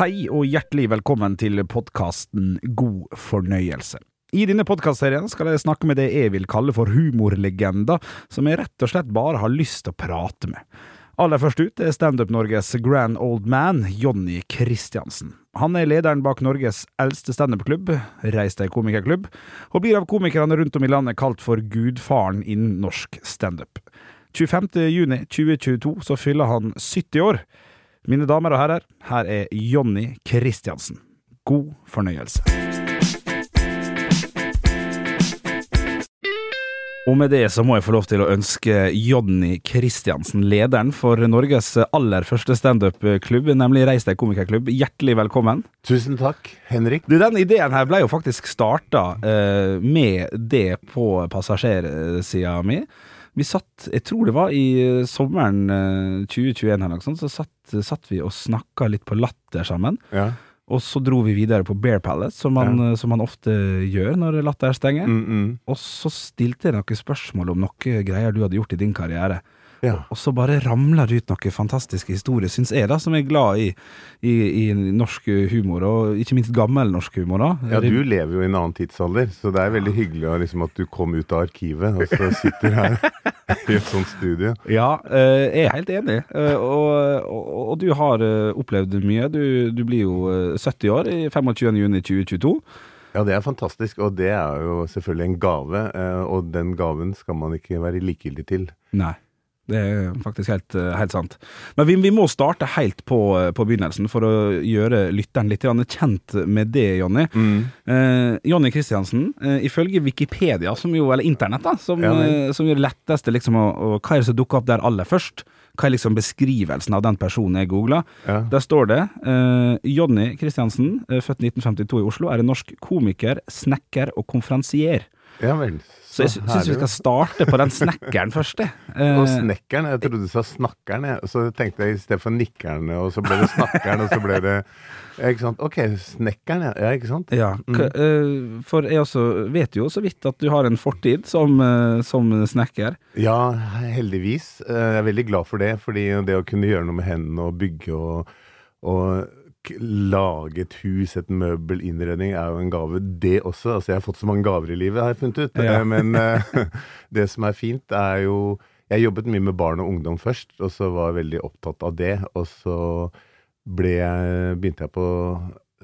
Hei og hjertelig velkommen til podkasten God fornøyelse. I denne podkastserien skal jeg snakke med det jeg vil kalle for humorlegender, som jeg rett og slett bare har lyst til å prate med. Aller først ut er Standup-Norges grand old man, Jonny Kristiansen. Han er lederen bak Norges eldste standup-klubb, Reis deg komikerklubb, og blir av komikerne rundt om i landet kalt for gudfaren innen norsk standup. 25. juni 2022 så fyller han 70 år. Mine damer og herrer, her er Jonny Kristiansen. God fornøyelse. Og med det så må jeg få lov til å ønske Jonny Kristiansen, lederen for Norges aller første standup-klubb, nemlig Reis deg komikerklubb, hjertelig velkommen. Tusen takk, Henrik. Du, Den ideen her ble jo faktisk starta eh, med det på passasjersida mi. Vi satt, jeg tror det var i sommeren eh, 2021 eller noe sånt, så satt, satt vi og snakka litt på latter sammen. Ja. Og så dro vi videre på Bear Palace, som man, Ja. som man ofte gjør når latter stenger. Mm, mm. Og så stilte jeg noen spørsmål om noe greier du hadde gjort i din karriere. Ja. Og så bare ramler det ut noen fantastiske historier, syns jeg, da, som er glad i, i, i norsk humor, og ikke minst gammel norsk humor. da. ja, du lever jo i en annen tidsalder, så det er veldig hyggelig liksom, at du kom ut av arkivet og så sitter her i et sånt studie. Ja, eh, jeg er helt enig. Eh, Og, og, og du har eh, opplevd mye. Du, du blir jo eh, 70 år i 25.6.2022. Ja, det er fantastisk, og det er jo selvfølgelig en gave, og den gaven skal man ikke være likegyldig til. Nei. Det er faktisk helt, eh, helt sant. Men vi, vi må starte helt på, eh, på begynnelsen for å gjøre lytteren litt kjent med det, Jonny. Eh, Jonny Kristiansen, eh, ifølge Wikipedia, som jo, eller internett, da, som, Ja, eh, som gjør det letteste liksom, å, å, Hva er det som dukker opp der aller først? Hva er liksom beskrivelsen av den personen jeg googla? Ja. Der står det eh, Jonny Kristiansen, født 1952 i Oslo, er en norsk komiker, snekker og konferansier. Ja vel. Så jeg sy- syns vi skal starte på den snekkeren først, jeg. Eh, Og snekkeren, jeg trodde du sa snakkeren, jeg. Så tenkte jeg i stedet for nikkeren, og så ble det snakkeren, og så ble det Ikke sant. Ok, snekkeren, ja. ikke sant? Ja, k eh, for jeg også vet jo så vidt at du har en fortid som, eh, som snekker. Ja, heldigvis. Eh, Jeg er veldig glad for det, fordi det å kunne gjøre noe med hendene og bygge og, og lage et hus, et møbel, innredning, er jo en gave, det også. Altså, jeg har fått så mange gaver i livet, har jeg funnet ut. Ja. Eh, Men eh, det som er fint, er jo Jeg jobbet mye med barn og ungdom først, og så var jeg veldig opptatt av det. Og så ble jeg, begynte jeg på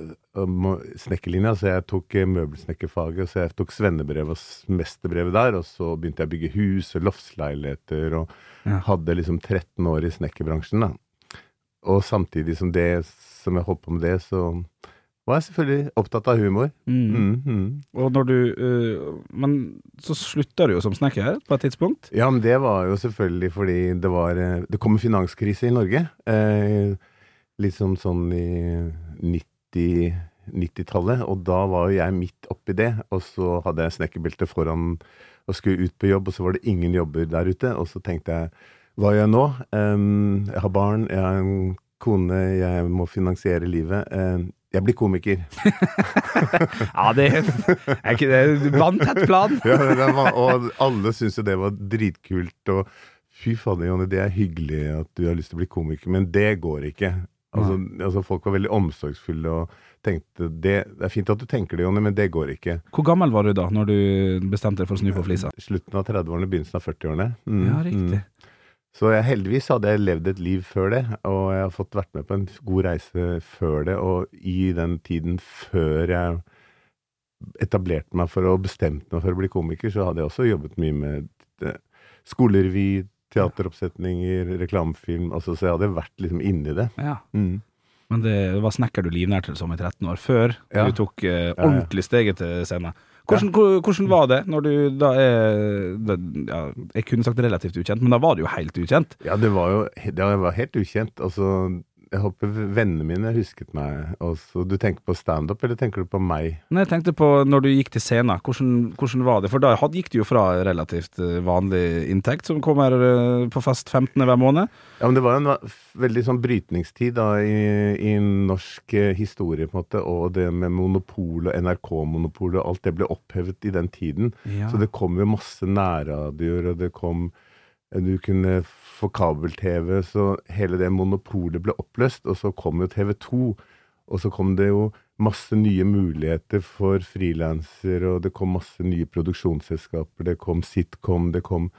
eh, snekkerlinja, så jeg tok møbelsnekkerfaget. Så jeg tok svennebrev og mesterbrevet der, og så begynte jeg å bygge hus og loftsleiligheter, og Ja. hadde liksom 13 år i snekkerbransjen, da. Og samtidig som det, som jeg holdt på med det, så var jeg selvfølgelig opptatt av humor. Mm. Mm, mm. Og når du uh, Men så slutta du jo som snekker på et tidspunkt. Ja, men det var jo selvfølgelig fordi det var eh, Det kom en finanskrise i Norge. Eh, litt sånn i 90 90-tallet, og da var jo jeg midt oppi det. Og så hadde jeg snekkerbelte foran og skulle ut på jobb, og så var det ingen jobber der ute. Og så tenkte jeg hva gjør jeg nå? Um, jeg har barn, jeg har en kone, jeg må finansiere livet. Em, jeg blir komiker. Ja, det er ikke det er vanntett plan. Ja, det var, og alle syntes jo det var dritkult. Og fy fader, Jonny, det er hyggelig at du har lyst til å bli komiker, men det går ikke. Altså, altså Folk var veldig omsorgsfulle og tenkte det, det er fint at du tenker det, Jonny, men det går ikke. Hvor gammel var du da, når du bestemte deg for å snu på flisa? Slutten av 30-årene, begynnelsen av 40-årene. Mm, Ja, riktig. mm. Så jeg, heldigvis hadde jeg levd et liv før det, og jeg har fått vært med på en god reise før det. Og i den tiden før jeg etablerte meg for å bestemte meg for å bli komiker, så hadde jeg også jobbet mye med eh, skolerevy, teateroppsetninger, reklamefilm. Altså, så jeg hadde vært liksom inni det. Ja. Mm. Men det var snekker du livnær til som i 13 år, før Ja. du tok eh, ordentlig steget til scenen. Hvordan, hvor- hvordan var det når du da er ja, Jeg kunne sagt relativt ukjent, men da var du jo helt ukjent. Ja, det var jo det var helt ukjent. Altså, jeg håper vennene mine husket meg. Også, du tenker på standup, eller tenker du på meg? Nei, jeg tenkte på når du gikk til scenen, hvordan, hvordan var det? For da gikk du jo fra relativt eh, vanlig inntekt, som kommer eh, på fast 15. hver måned. Ja, men det var jo en veldig sånn brytningstid da i, i norsk eh, historie, på en måte, og det med monopol og NRK-monopol og alt det ble opphevet i den tiden. Ja. Så det kom jo masse nærradioer, og det kom Du kunne få kabel-TV, så hele det monopolet ble oppløst, og så kom jo TV 2. Og så kom det jo masse nye muligheter for frilansere, og det kom masse nye produksjonsselskaper, det kom sitcom, det kom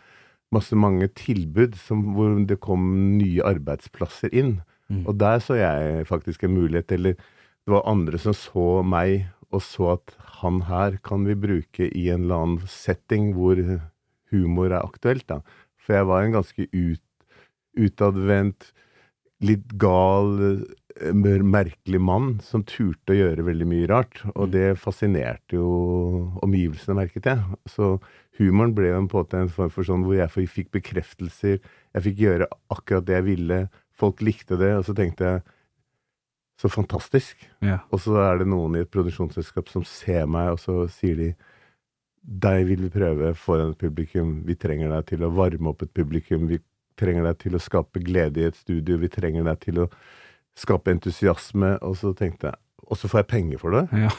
masse mange tilbud som, hvor det kom nye arbeidsplasser inn. Mm. Og der så jeg faktisk en mulighet, eller det var andre som så meg og så at han her kan vi bruke i en eller annen setting hvor humor er aktuelt, da. For jeg var en ganske ut, utadvendt, litt gal, eh, merkelig mann som turte å gjøre veldig mye rart. Og det fascinerte jo omgivelsene, merket jeg. Så humoren ble jo en måte en form for sånn hvor jeg fikk bekreftelser. Jeg fikk gjøre akkurat det jeg ville. Folk likte det, og så tenkte jeg så fantastisk. Ja. Og så er det noen i et produksjonsselskap som ser meg, og så sier de deg vil vi prøve foran et publikum. Vi trenger deg til å varme opp et publikum. Vi trenger deg til å skape glede i et studio. Vi trenger deg til å skape entusiasme. Og så tenkte jeg Og så får jeg penger for det. Ja.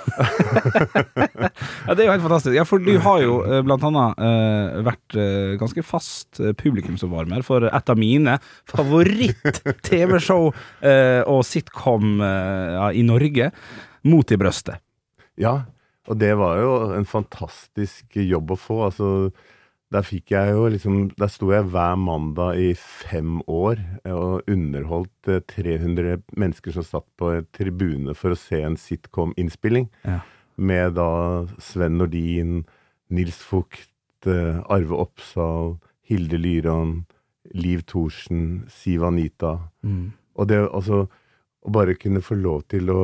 ja, det er jo helt fantastisk. Ja, for du har jo eh, blant annet uh, vært uh, ganske fast publikumsoppvarmer for et av mine favoritt-TV-show uh, og sitcom ja, i Norge, Mot i brøstet. Ja, og det var jo en fantastisk jobb å få. Altså, der fikk jeg jo liksom Der sto jeg hver mandag i fem år og underholdt eh, 300 mennesker som satt på en tribune for å se en sitcom-innspilling. Ja. Med da Sven Nordin, Nils Fugt, eh, Arve Oppsal, Hilde Lyron, Liv Thorsen, Siv Anita. Mm. Og det altså Å bare kunne få lov til å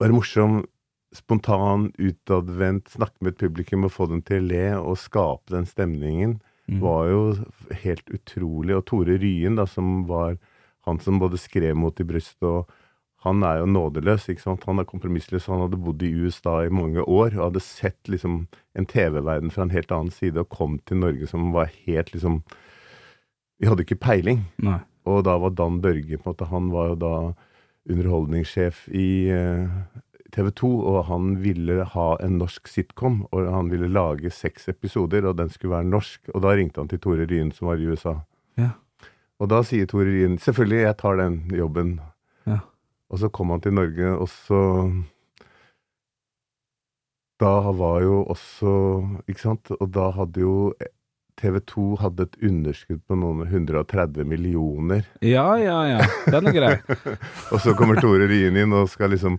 være morsom, spontan, utadvendt, snakke med et publikum og få dem til å le og skape den stemningen, Mm. var jo helt utrolig. Og Tore Ryen, da, som var han som både skrev mot i brystet og han er jo nådeløs. ikke sant? Han er kompromissløs. Han hadde bodd i USA i mange år og hadde sett liksom en TV-verden fra en helt annen side og kom til Norge som var helt liksom Vi hadde ikke peiling. Nei. Og da var Dan Børge på en måte, Han var jo da underholdningssjef i eh, TV 2, og han ville ha en norsk sitcom. Og han ville lage seks episoder, og den skulle være norsk. Og da ringte han til Tore Ryen, som var i USA. Ja. Og da sier Tore Ryen selvfølgelig, jeg tar den jobben. Ja. Og så kom han til Norge, og så Da var jo også Ikke sant? Og da hadde jo TV 2 hadde et underskudd på noen 130 millioner. Ja, ja, ja. Den er grei. Og så kommer Tore Ryen inn og skal liksom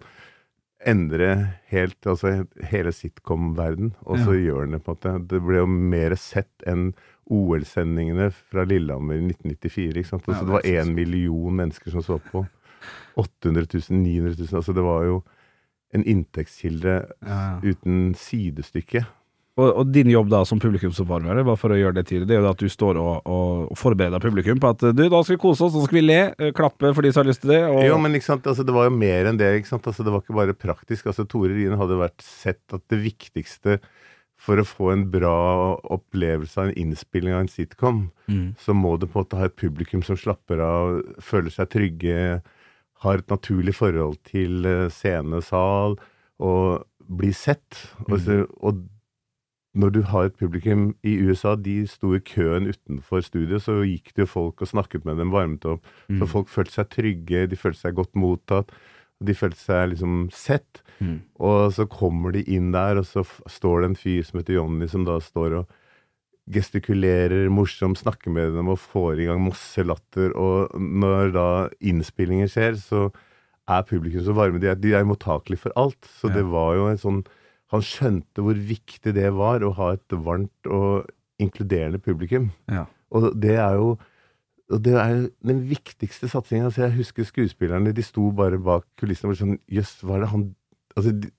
endre helt, altså hele sitcom-verden, og så gjør han det på en måte. Det ble jo mer sett enn OL-sendingene fra Lillehammer i 1994. ikke sant? Altså, Ja, det var det er én million mennesker som så på. 800 000, 900 000. Altså det var jo en inntektskilde Ja. uten sidestykke. Og, og din jobb da som publikumsoppvarmer, bare for å gjøre det tydelig, det er jo at du står og, og, forbereder publikum på at du, da skal vi kose oss, så skal vi le, eh, klappe for de som har lyst til det. Og, Jo, men ikke sant? Altså, det var jo mer enn det. Altså, det var ikke bare praktisk. Altså, Tore Rien hadde vært sett at det viktigste for å få en bra opplevelse av en innspilling av en sitcom, Mm. så må du på en måte ha et publikum som slapper av, føler seg trygge, har et naturlig forhold til Scenesal scene, sal, og blir sett. Og, så, og når du har et publikum i USA, de sto i køen utenfor studio, så gikk det jo folk og snakket med dem, varmet opp. Så folk følte seg trygge, de følte seg godt mottatt. De følte seg liksom sett. Mm. Og så kommer de inn der, og så står det en fyr som heter Jonny, som da står og gestikulerer morsomt, snakker med dem og får i gang masse latter. Og når da innspillinger skjer, så er publikum så varme. De er, de er mottakelige for alt. Så Ja. det var jo en sånn Han skjønte hvor viktig det var å ha et varmt og inkluderende publikum. Ja. Og det er jo og det er den viktigste satsingen. Altså jeg husker skuespillerne, de sto bare bak kulissene og var sånn Jøss, hva er det han Altså, de,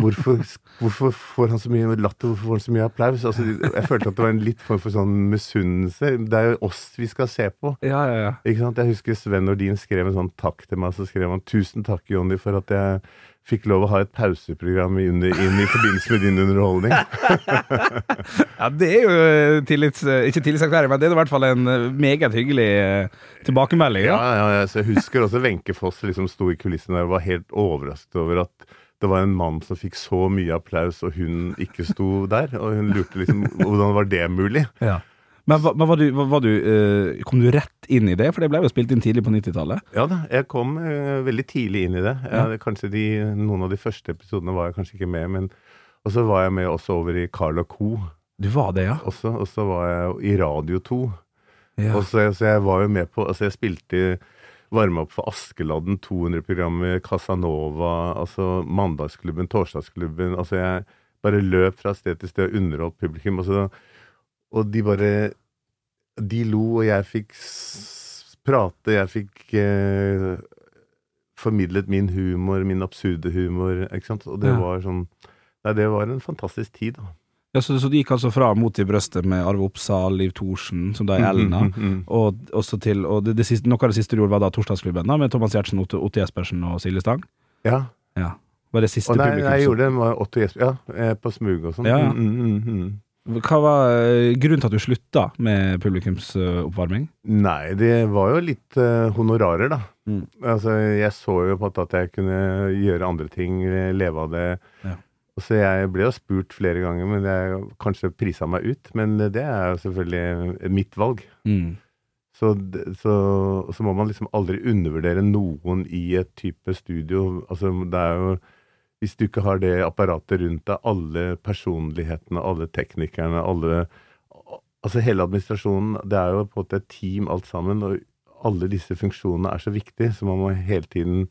hvorfor, hvorfor får han så mye latter? Hvorfor får han så mye applaus? Altså, jeg følte at det var en litt form for sånn misunnelse. Det er jo oss vi skal se på. Ja, ja, ja. Ikke sant? Jeg husker Sven Nordin skrev en sånn takk til meg. Så skrev han 'Tusen takk, Jonny, for at jeg fikk lov å ha et pauseprogram i, inn i forbindelse med din underholdning'. Ja, det er jo eh, tillits, eh, ikke tillitserklæring, men det er i hvert fall en eh, meget hyggelig tilbakemelding. Ja, Ja. ja, ja, så jeg husker også Wenche Foss liksom sto i kulissene der og var helt overrasket over at det var en mann som fikk så mye applaus, og hun ikke sto der. Og hun lurte liksom hvordan var det mulig? Ja. Men, men var du, var, var du, eh, kom du rett inn i det? For det ble jo spilt inn tidlig på 90-tallet. Ja da, jeg kom eh, veldig tidlig inn i det. Jeg, kanskje de, Noen av de første episodene var jeg kanskje ikke med, men Og så var jeg med også over i Carl Co. Du var det, ja? også, og så var jeg i Radio 2. ja. Og så, så jeg var jo med på Altså, jeg spilte Varma opp for Askeladden, 200-programmet, Casanova, altså Mandagsklubben, Torsdagsklubben Altså, jeg bare løp fra sted til sted og underholdt publikum. Og, og de bare De lo, og jeg fikk prate, jeg fikk eh, formidlet min humor, min absurde humor, ikke sant. Og det Ja. var sånn Nei, det var en fantastisk tid, da. Ja så, så de gikk altså fra Mot i brøstet med Arve Oppsal, Liv Thorsen, som da er Elna, Mm, mm, mm. og, også til, og det, det siste, noe av det siste du gjorde, var da Torsdagsklubben, da, med Thomas Giertsen, Otto, Otto Jespersen og Silje Stang? Ja. Ja. Var det siste Og nei, publikum? nei, jeg gjorde det med Otto Jesper. Ja, eh, på smug og sånn. Ja, ja. Mm, mm, mm. Hva var eh, grunnen til at du slutta med publikumsoppvarming? Nei, det var jo litt uh, honorarer, da. Mm. Altså, jeg så jo på at jeg kunne gjøre andre ting, leve av det. Ja. Så jeg ble jo spurt flere ganger, men jeg kanskje prisa meg ut. Men det er jo selvfølgelig mitt valg. Mm. Så, så, så må man liksom aldri undervurdere noen i et type studio. Altså, det er jo Hvis du ikke har det apparatet rundt deg, alle personlighetene, alle teknikerne, alle Altså hele administrasjonen. Det er jo på en måte et team alt sammen, og alle disse funksjonene er så viktige, så man må hele tiden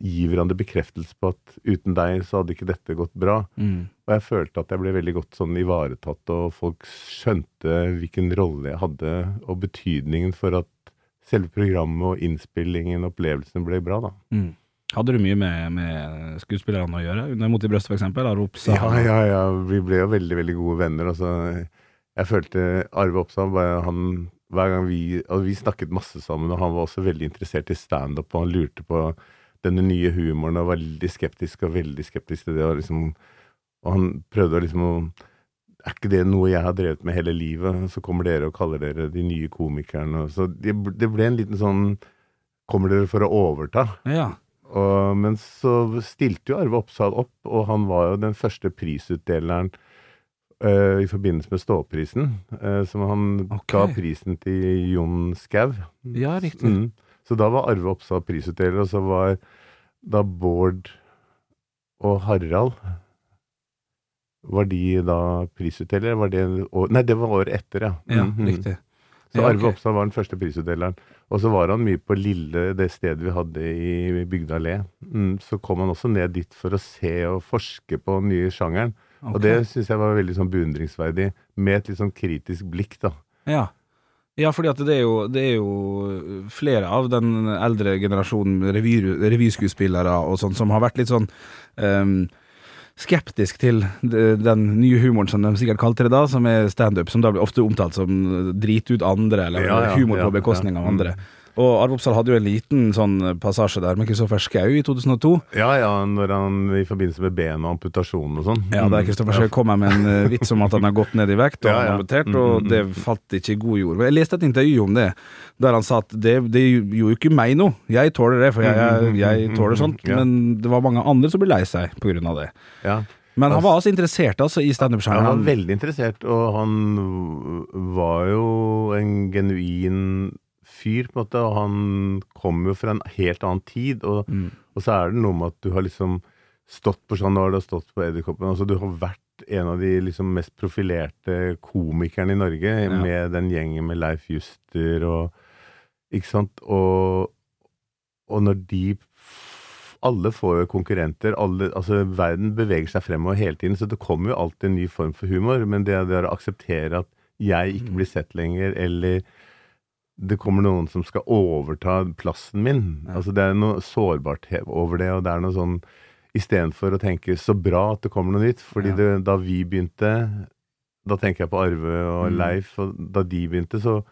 gi hverandre bekreftelse på at uten deg så hadde ikke dette gått bra. Mm. Og jeg følte at jeg ble veldig godt sånn ivaretatt, og folk skjønte hvilken rolle jeg hadde, og betydningen for at selve programmet og innspillingen og opplevelsen ble bra, da. Mm. Hadde du mye med, med skuespillerne å gjøre? Under Mot i eksempel? Arve Ja, ja, ja. Vi ble jo veldig, veldig gode venner. Altså, jeg følte Arve Oppsal han hver gang vi, altså vi snakket masse sammen, og han var også veldig interessert i standup, og han lurte på denne nye humoren og var veldig skeptisk og veldig skeptisk til det. Og, liksom, og han prøvde å liksom å Er ikke det noe jeg har drevet med hele livet? Så kommer dere og kaller dere de nye komikerne. Så det, det ble en liten sånn Kommer dere for å overta? Ja. Og, men så stilte jo Arve Oppsal opp, og han var jo den første prisutdeleren uh, i forbindelse med Ståprisen. Uh, som han okay. ga prisen til Jon Skau. ja, riktig. Mm. Så da var Arve Oppsal prisutdeler, og så var da Bård og Harald Var de da prisutdelere? Var det år, Nei, det var året etter, ja. Ja, Mhm. riktig. Så Ja, Arve ok. Oppsal var den første prisutdeleren. Og så var han mye på Lille, det stedet vi hadde i Bygda Allé. Mm, så kom han også ned dit for å se og forske på den nye sjangeren. Okay. Og det syns jeg var veldig sånn beundringsverdig, med et litt sånn kritisk blikk, da. Ja. Ja, fordi at det er, jo, det er jo flere av den eldre generasjonen revy, revyskuespillere og sånn som har vært litt sånn um, skeptisk til den nye humoren som de sikkert kalte det da, som er standup, som da blir ofte omtalt som drit ut andre, eller Ja, ja, humor ja, på bekostning ja. av andre. Og Arve Oppsal hadde jo en liten sånn passasje der med Kristoffer Schau i 2002. Ja ja, når han i forbindelse med ben og amputasjon og sånn. Ja, der Mm. Kristoffer Schau kommer med en eh, vits om at han har gått ned i vekt, og Ja, ja. amputert, Mm, og mm, det mm. falt ikke i god jord. Jeg leste et intervju om det, der han sa at det, det gjorde jo ikke meg noe. Jeg tåler det, for jeg, jeg, jeg Mm, mm, tåler mm, sånt, ja. men det var mange andre som ble lei seg på grunn av det. Ja. Men han Altså- var altså interessert altså i Han var veldig interessert, og han var jo en genuin fyr, på en måte, og han kom jo fra en helt annen tid. Og, Mm. og så er det noe med at du har liksom stått på sånn, du har stått på Edderkoppen, altså du har vært en av de liksom mest profilerte komikerne i Norge, med den gjengen med Leif Juster og Ikke sant? Og, og når de alle får jo konkurrenter. Alle, altså Verden beveger seg fremover hele tiden, så det kommer jo alltid en ny form for humor. Men det, det er å akseptere at jeg ikke blir sett lenger, eller det kommer noen som skal overta plassen min. Ja. Altså Det er noe sårbart over det, og det er noe sånn Istedenfor å tenke så bra at det kommer noe nytt. Fordi Ja. det, da vi begynte, da tenker jeg på Arve og Mm. Leif, og da de begynte, så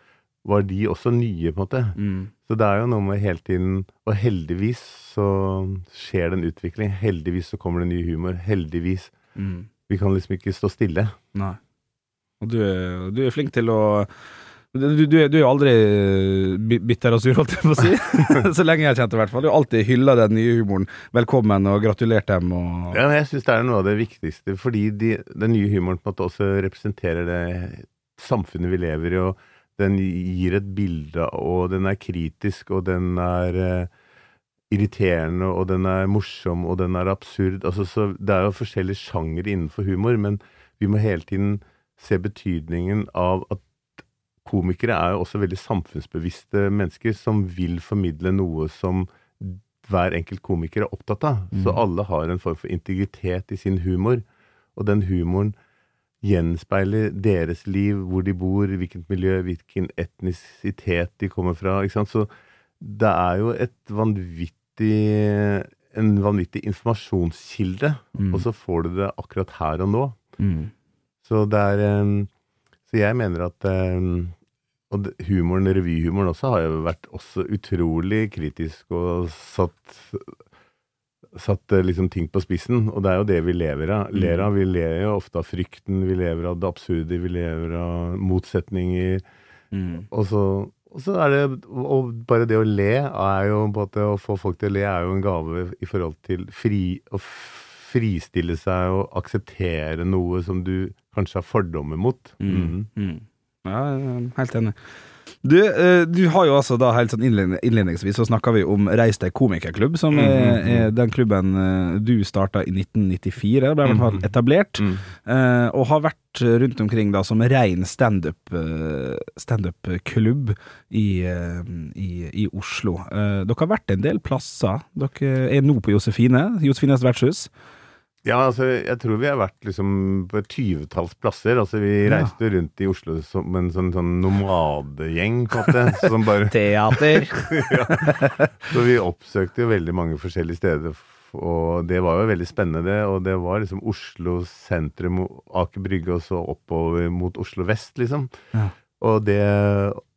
var de også nye, på en måte. Mm. Så det er jo noe med hele tiden Og heldigvis så skjer det en utvikling. Heldigvis så kommer det ny humor. Heldigvis. Mm. Vi kan liksom ikke stå stille. Nei. Og du du er flink til å du, du, du er jo aldri bitter og sur, holdt jeg på å si. Så lenge jeg har kjent det, i hvert fall. Du har alltid hylla den nye humoren. Velkommen og gratulert dem. Og... Ja, jeg syns det er noe av det viktigste, fordi de, den nye humoren på en måte også representerer det samfunnet vi lever i, og den gir et bilde, og den er kritisk, og den er uh, irriterende, og den er morsom, og den er absurd. Altså, så det er jo forskjellige sjangere innenfor humor, men vi må hele tiden se betydningen av at komikere er jo også veldig samfunnsbevisste mennesker som vil formidle noe som hver enkelt komiker er opptatt av. Så alle har en form for integritet i sin humor, og den humoren gjenspeiler deres liv, hvor de bor, hvilket miljø, hvilken etnisitet de kommer fra. ikke sant? Så det er jo et vanvittig en vanvittig informasjonskilde, Mm. og så får du det akkurat her og nå. Mm. Så det er um, Så jeg mener at um, Og humoren, revyhumoren også, har jo vært også utrolig kritisk og satt Satt eh, liksom ting på spissen, og det er jo det vi lever av. ler av. Vi ler jo ofte av frykten, vi lever av det absurde, vi lever av motsetninger. Mm. Og så, og så er det Og bare det å le er jo måte Å få folk til å le er jo en gave i forhold til fri, å fristille seg og akseptere noe som du kanskje har fordommer mot. Mm. Mm. Ja, er helt enig. Du, eh, du har jo altså da helt sånn innledningsvis så snakka vi om Reis deg komikerklubb, som er, er den klubben eh, du starta i 1994, ble i hvert fall etablert, Mm. eh, og har vært rundt omkring da som rein standup standup-klubb i, i, i Oslo. Dere har vært en del plasser. Dere er nå på Josefine, Josefines vertshus. Ja, altså, jeg tror vi har vært liksom på et tyvetalls plasser. Altså, vi Ja. reiste rundt i Oslo som en sånn, sånn nomadegjeng, på en måte. Som bare Teater. Så vi oppsøkte jo veldig mange forskjellige steder, og det var jo veldig spennende, det. Og det var liksom Oslo sentrum, Aker Brygge, og så oppover mot Oslo vest, liksom. Ja. Og det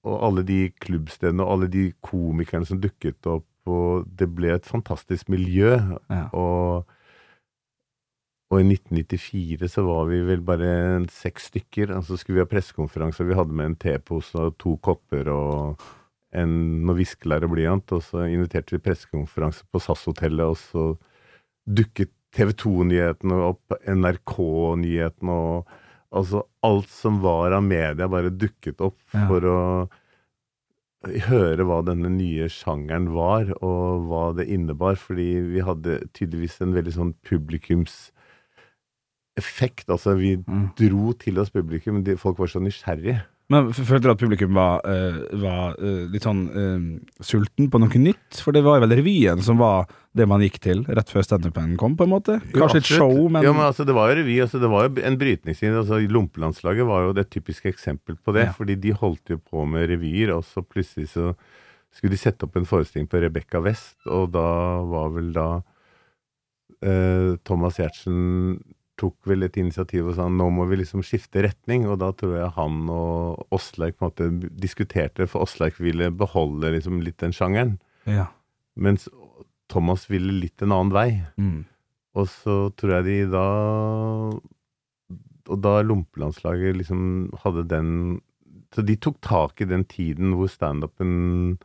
Og alle de klubbstedene og alle de komikerne som dukket opp, og det ble et fantastisk miljø. Ja. Og og i 1994 så var vi vel bare seks stykker. Og så skulle vi ha pressekonferanse, vi hadde med en tepose og to kopper og en noe viskelær og blyant. Og så inviterte vi pressekonferanse på SAS-hotellet, og så dukket TV 2-nyhetene opp, NRK-nyhetene og Altså alt som var av media, bare dukket opp Ja. for å høre hva denne nye sjangeren var, og hva det innebar. Fordi vi hadde tydeligvis en veldig sånn publikumseffekt. Altså, vi Mm. dro til oss publikum. De, folk var så nysgjerrige. Men følte du at publikum var, eh, var eh, litt sånn eh, sulten på noe nytt? For det var vel revyen som var det man gikk til rett før standupen kom, på en måte? Kanskje Jo, et show, men, Ja, men altså, det var jo revy. Altså, det var jo en brytningstid. Altså, Lompelandslaget var jo det typiske eksempel på det. Ja. Fordi de holdt jo på med revyer, og så plutselig så skulle de sette opp en forestilling på Rebekka West, og da var vel da Thomas Giertsen tok vel et initiativ og sa nå må vi liksom skifte retning, og da tror jeg han og Åsleik på en måte diskuterte, for Åsleik ville beholde liksom litt den sjangeren, ja. mens Thomas ville litt en annen vei. Mm. Og så tror jeg de da Og da Lompelandslaget liksom hadde den Så de tok tak i den tiden hvor standupen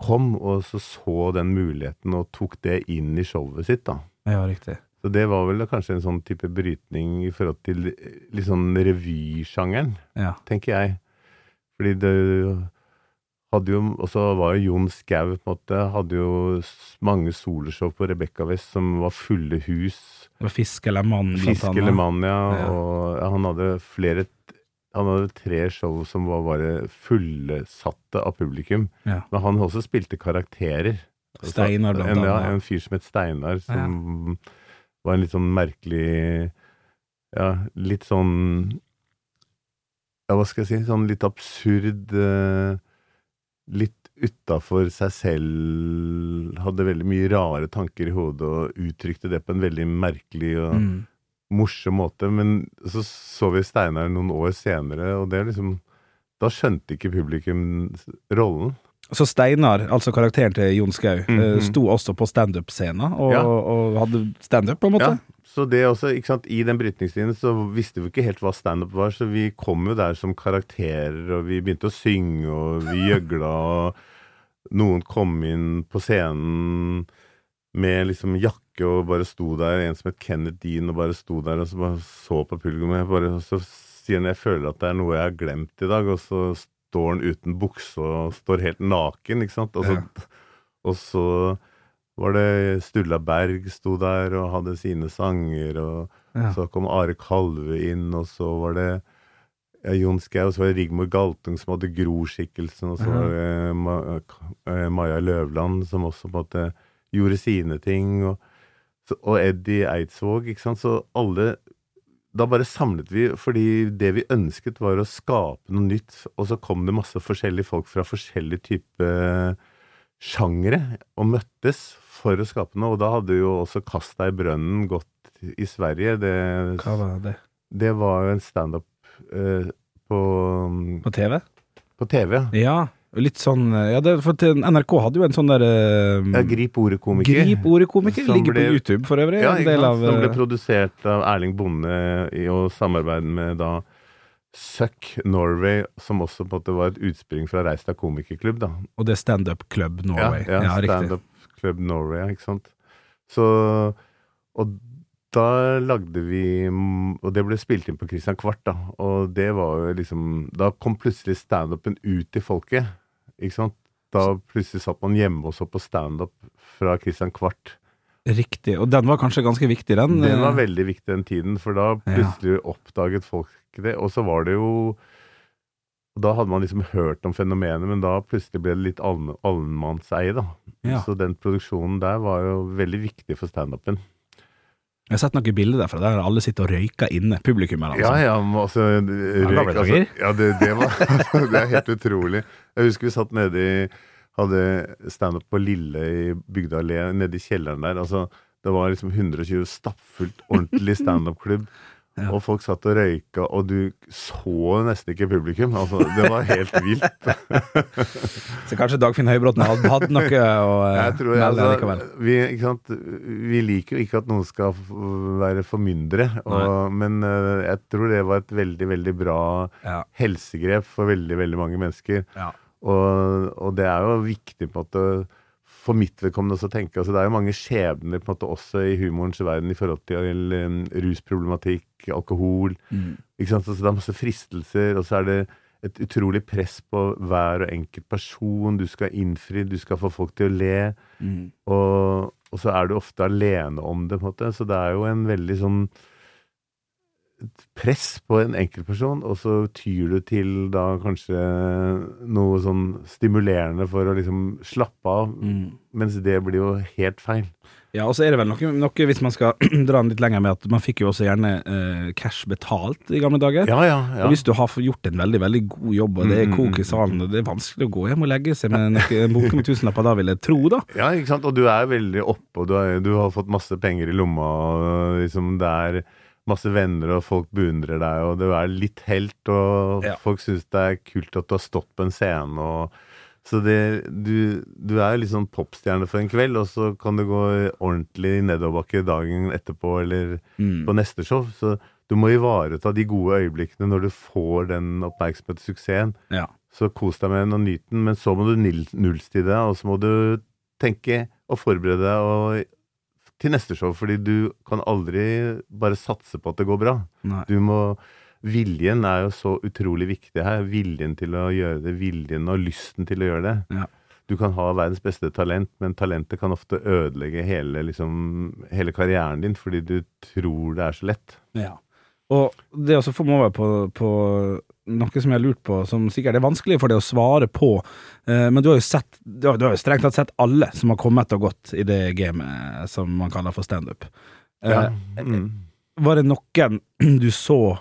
kom, og så så den muligheten og tok det inn i showet sitt, da. ja, riktig. Så det var vel kanskje en sånn type brytning i forhold til eh, litt sånn revysjangeren, Ja. tenker jeg. Fordi det hadde jo Og så var jo Jon Skau på en måte Hadde jo mange soloshow på Rebekka West som var fulle hus. Fisk eller mann, blant Fisk annet. eller mann, ja. Ja. Og ja, han hadde flere Han hadde tre show som var bare fullsatte av publikum. Ja. Men han også spilte karakterer. Steinar, blant en, ja, en fyr som het Steinar, som var en litt sånn merkelig Ja, litt sånn Ja, hva skal jeg si? Sånn litt absurd eh, Litt utafor seg selv. Hadde veldig mye rare tanker i hodet og uttrykte det på en veldig merkelig og Mm. morsom måte. Men så så vi Steinar noen år senere, og det liksom Da skjønte ikke publikum rollen. Så Steinar, altså karakteren til Jon Skau, mm -hmm. sto også på standup-scena og, Ja. og hadde standup, på en måte? Ja, så det også, ikke sant, I den brytningstiden så visste vi ikke helt hva standup var, så vi kom jo der som karakterer, og vi begynte å synge, og vi gjøgla, og noen kom inn på scenen med liksom jakke og bare sto der, en som het Kenneth Dean, og bare sto der og så bare så på publikum, og bare, og så sier han jeg føler at det er noe jeg har glemt i dag, og så står han uten bukse og står helt naken, ikke sant. Og så, og så var det Sturla Berg sto der og hadde sine sanger, og Ja. så kom Are Kalve inn, og så var det ja, Jon Skau, og så var det Rigmor Galtung som hadde Gro-skikkelsen, og så Ja. var det Ma eh, Maja Løvland som også på en måte gjorde sine ting, og, så, og Eddie Eidsvåg, ikke sant. Så alle Da bare samlet vi, fordi det vi ønsket var å skape noe nytt, og så kom det masse forskjellige folk fra forskjellige typer sjangere og møttes for å skape noe, og da hadde jo også Kasta i brønnen gått i Sverige. Det, Hva var det? det var jo en standup eh, på, På TV? på TV. ja. Ja. Litt sånn ja, det, for til NRK hadde jo en sånn der uh, Ja, Grip ordet komiker. Grip ordet komiker. Ligger ble- på YouTube for øvrig. Ja, en ikke del sant? av, Som ble eh, produsert av Erling Bonde i å samarbeide med da Suck Norway, som også på en måte var et utspring fra Reistad komikerklubb. da. Og det er Standup Club Norway. Ja, ja, ja Stand Up Club Norway, ikke sant. Så Og da lagde vi Og det ble spilt inn på Christian Kvart, da. Og det var jo liksom Da kom plutselig standupen ut til folket, ikke sant. Da plutselig satt man hjemme og så på standup fra Christian Kvart. Riktig. Og den var kanskje ganske viktig, den? Den var eh, veldig viktig den tiden, for da plutselig oppdaget folk det. Og så var det jo Da hadde man liksom hørt om fenomenet, men da plutselig ble det litt allmannseie, da. Ja. Så den produksjonen der var jo veldig viktig for standupen. Jeg har sett noen bilder derfra der alle sitter og røyker inne. Publikummere, altså. Ja, ja, men altså røyk, altså. Ja, det, det var Det er helt utrolig. Jeg husker vi satt nede i Hadde standup på Lille i Bygdøy nede i kjelleren der. Altså, det var liksom 120 stappfullt, ordentlig standup-klubb. Ja. Og folk satt og røyka, og du så nesten ikke publikum. Altså, det var helt vilt. Så kanskje Dagfinn Høybråten hadde, hatt noe å eh, tror, melde altså, vi, vi liker jo ikke at noen skal være formyndere, og, men uh, jeg tror det var et veldig, veldig bra Ja. helsegrep for veldig, veldig mange mennesker. Ja. Og, og det er jo viktig på en måte for mitt vedkommende også tenke. Altså, det er jo mange skjebner på en måte også i humorens verden i forhold til um, rusproblematikk, alkohol. Mm. Ikke sant? Altså, det er masse fristelser, og så er det et utrolig press på hver og enkelt person. Du skal innfri, du skal få folk til å le. Mm. Og, og så er du ofte alene om det, på en måte. Så det er jo en veldig sånn press på en enkeltperson, og så tyr du til da kanskje noe sånn stimulerende for å liksom slappe av, Mm. mens det blir jo helt feil. Ja, og så er det vel noe, noe hvis man skal dra den litt lenger med at man fikk jo også gjerne eh, cash betalt i gamle dager. Ja, ja, ja. Og hvis du har gjort en veldig veldig god jobb, og det er Mm, mm, kok i mm, salen, og det er vanskelig å gå hjem og legge seg med noe- en bok med tusenlapper da, vil jeg tro, da. Ja, ikke sant? Og du er veldig oppe, og du, er, du har fått masse penger i lomma, og liksom det er masse venner, og folk beundrer deg, og du er litt helt, og Ja. folk syns det er kult at du har stått på en scene, og så det, du, du er litt sånn popstjerne for en kveld, og så kan det gå ordentlig nedoverbakke dagen etterpå, eller Mm. på neste show. Så du må ivareta de gode øyeblikkene når du får den oppmerksomheten, suksessen. Ja. Så kos deg med den og nyt den, men så må du nullstille deg, og så må du tenke og forberede deg og, til neste show, fordi du kan aldri bare satse på at det går bra. Nei. Du må Viljen er jo så utrolig viktig her. Viljen til å gjøre det, viljen og lysten til å gjøre det. Ja. Du kan ha verdens beste talent, men talentet kan ofte ødelegge hele, liksom, hele karrieren din fordi du tror det er så lett. Ja. Og det også får man være på, på noe som jeg har lurt på, som sikkert er vanskelig for deg å svare på, eh, men du har jo sett du har, du har jo strengt tatt sett alle som har kommet og gått i det gamet som man kaller for standup. Eh, Ja. Mm. Var det noen du så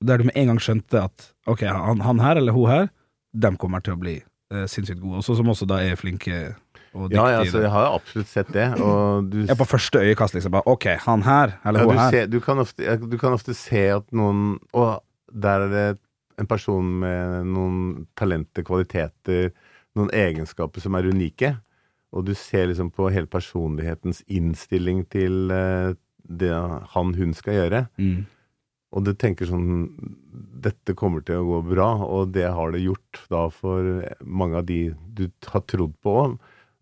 der du med en gang skjønte at ok, han, han her eller hun her, dem kommer til å bli eh, sinnssykt gode, også, som også da er flinke og dyktige? Ja, ja, altså, jeg har absolutt sett det. Og du, Ja, på første øyekast, liksom. Bare, ok, han her eller ja, hun du, her. ser, du, kan ofte, du kan ofte se at noen Å, der er det en person med noen talenter, kvaliteter, noen egenskaper som er unike. Og du ser liksom på hele personlighetens innstilling til eh, det han, hun skal gjøre. Mm. Og du tenker sånn Dette kommer til å gå bra, og det har det gjort da for mange av de du har trodd på.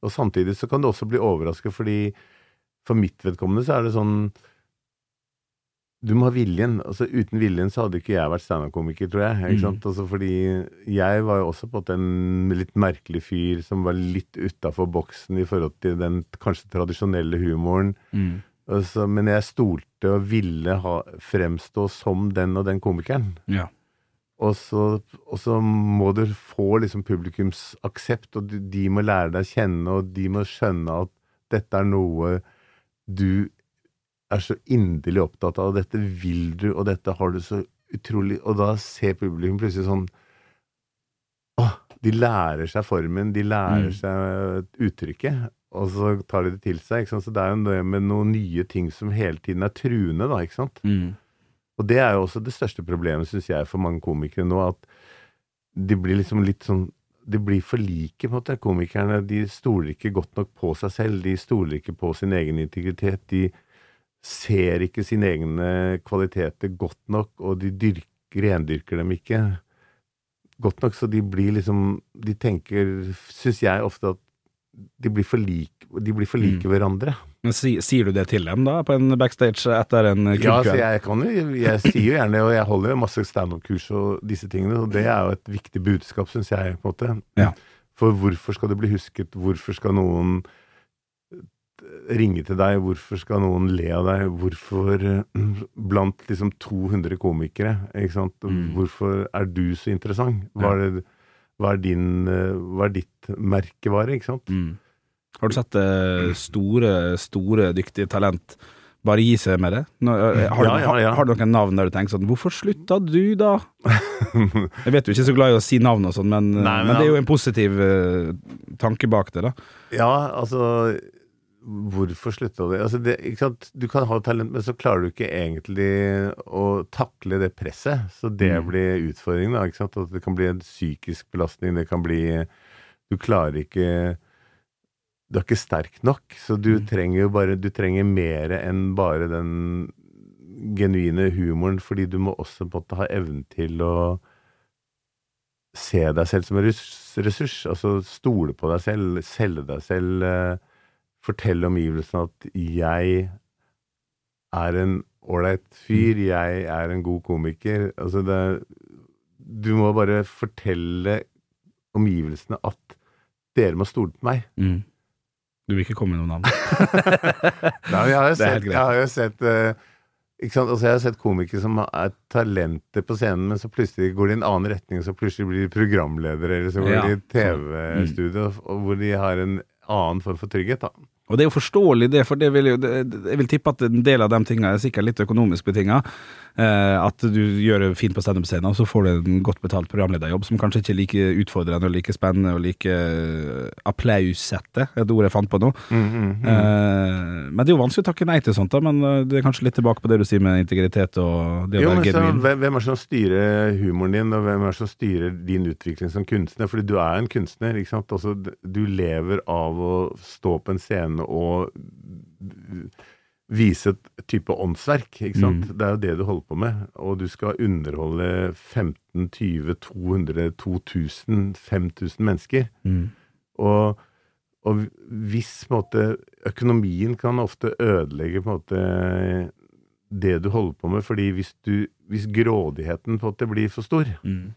Og samtidig så kan du også bli overrasket, fordi for mitt vedkommende så er det sånn du må ha viljen. altså Uten viljen så hadde ikke jeg vært standup-komiker, tror jeg. ikke Mm. sant? Altså fordi jeg var jo også på en en litt merkelig fyr som var litt utafor boksen i forhold til den kanskje tradisjonelle humoren. Mm. Altså, men jeg stolte og ville ha, fremstå som den og den komikeren. Ja. Og så, og så må du få liksom publikums aksept, og de, de må lære deg å kjenne, og de må skjønne at dette er noe du er så inderlig opptatt av, og dette vil du, og dette har du så utrolig Og da ser publikum plutselig sånn Åh, de lærer seg formen, de lærer Mm. seg uttrykket, og så tar de det til seg. Så det er jo det med noen nye ting som hele tiden er truende, da, ikke sant. Mm. Og det er jo også det største problemet, syns jeg, for mange komikere nå, at de blir liksom litt sånn De blir for like, på en måte, komikerne. De stoler ikke godt nok på seg selv. De stoler ikke på sin egen integritet. De ser ikke sine egne kvaliteter godt nok, og de dyrker, rendyrker dem ikke godt nok, så de blir liksom De tenker, syns jeg ofte, at de blir for like, de blir for like hverandre. Men si, sier du det til dem, da, på en backstage etter en Ja, så jeg kan jo Jeg sier jo gjerne det, og jeg holder jo masse standup-kurs og disse tingene, og det er jo et viktig budskap, syns jeg, på en måte. Ja. For hvorfor skal du bli husket? Hvorfor skal noen ringe til deg? Hvorfor skal noen le av deg? Hvorfor Blant liksom 200 komikere, ikke sant? Mm. Hvorfor er du så interessant? Hva er, det, hva er din eh, Hva er ditt merkevare, ikke sant? Mm. Har du sett eh, store, store, dyktige talent bare gi seg med det? Nå, eh, har, Ja, du, ja, ja. har, har du noen navn der du tenker sånn Hvorfor slutta du, da? Jeg vet du er ikke så glad i å si navn og sånn, men, men men det er jo en positiv uh, tanke bak det, da. Ja, altså Hvorfor slutta du? Altså det? Du kan ha talent, men så klarer du ikke egentlig å takle det presset. Så det Mm. blir utfordringen. da, ikke sant? At det kan bli en psykisk belastning. Det kan bli Du klarer ikke Du er ikke sterk nok. Så du Mm. trenger jo bare Du trenger mer enn bare den genuine humoren, fordi du må også på en måte ha evnen til å se deg selv som en ressurs. Altså stole på deg selv, selge deg selv. Fortelle omgivelsene at 'jeg er en ålreit fyr', 'jeg er en god komiker'. Altså det Du må bare fortelle omgivelsene at 'dere må stole på meg'. Mm. Du vil ikke komme med noen navn? Nei, jeg har jo sett, jeg har jo sett? Altså, jeg har sett komikere som er talenter på scenen, men så plutselig går de i en annen retning, så plutselig blir de programledere, eller så går Ja, de i TV-studio, mm. hvor de har en annen form for trygghet. da. Og det er jo forståelig, det, for det vil jo, det, jeg vil tippe at en del av de tingene er sikkert litt økonomisk betinga. Eh, at du gjør det fint på standup-scenen, og så får du en godt betalt programlederjobb som kanskje ikke er like utfordrende og like spennende og like eh, applaussette, et ord jeg fant på nå. Mm, Eh, men det er jo vanskelig å takke nei til sånt, da, men du det er kanskje litt tilbake på det du sier med integritet og det å Jo, være genuin. hvem er det som styrer humoren din, og hvem er det som styrer din utvikling som kunstner? Fordi du er en kunstner, ikke sant? Altså, du lever av å stå på en scene og vise et type åndsverk, ikke sant? Mm. Det er jo det du holder på med, og du skal underholde 15, 20, 200, 2000, 5000 mennesker. Mm. Og, og hvis på en måte, økonomien kan ofte ødelegge på en måte det du holder på med, fordi hvis, du, hvis grådigheten på en måte blir for stor, Mm.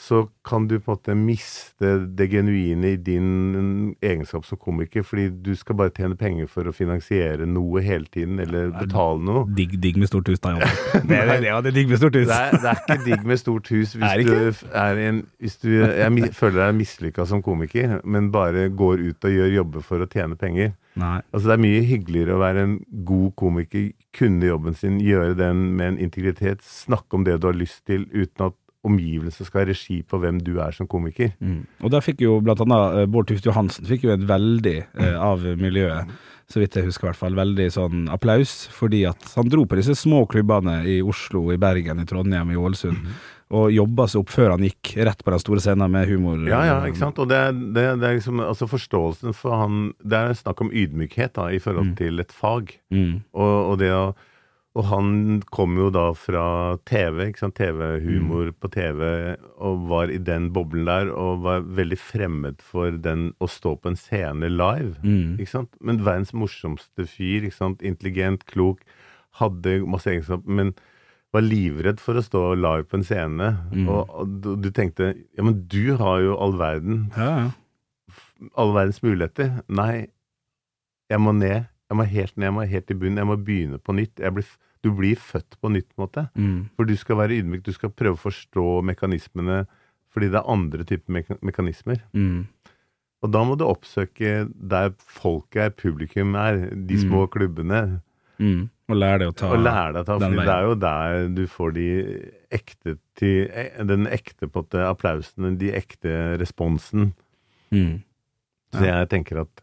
Så kan du på en måte miste det genuine i din egenskap som komiker, fordi du skal bare tjene penger for å finansiere noe hele tiden, eller betale noe. Digg, digg med stort hus, da, Jan. Det er, det, det er digg med stort hus. Det er, det er ikke digg med stort hus hvis Er du er en Hvis du jeg føler deg mislykka som komiker, men bare går ut og gjør jobber for å tjene penger. Nei. Altså Det er mye hyggeligere å være en god komiker, kunne jobben sin, gjøre den med en integritet, snakke om det du har lyst til, uten at omgivelsene skal ha regi på hvem du er som komiker. Mm. Og der fikk jo blant annet eh, Bård Tufte Johansen fikk jo et veldig eh, av miljøet, så vidt jeg husker i hvert fall, veldig sånn applaus, fordi at han dro på disse små klubbene i Oslo, i Bergen, i Trondheim, i Ålesund, og jobba seg opp før han gikk rett på den store scenen med humor. Ja, ja, ikke sant? Og det, det, det er liksom altså forståelsen for han Det er snakk om ydmykhet da, i forhold Mm. til et fag. Mm. Og, og, det å, og han kom jo da fra TV, ikke sant? TV-humor Mm. på TV, og var i den boblen der, og var veldig fremmed for den å stå på en scene live. Mm. Ikke sant? Men verdens morsomste fyr, ikke sant? intelligent, klok. hadde masse egenskaper, men var livredd for å stå live på en scene. Mm. Og, du, du tenkte ja, men du har jo all verden, Ja, ja. All verdens muligheter. Nei, jeg må ned. Jeg må helt ned, jeg må helt i bunnen. Jeg må begynne på nytt. Jeg blir, du blir født på nytt, på en måte. Mm. For du skal være ydmyk, du skal prøve å forstå mekanismene, fordi det er andre typer meka mekanismer. Mm. Og da må du oppsøke der folket er, publikum er, de små klubbene, Mm. Og lære deg å ta lære deg å ta den For det er jo der du får de ekte til, eh, den ekte på måte, applausen, de ekte responsen. mm. Så jeg tenker at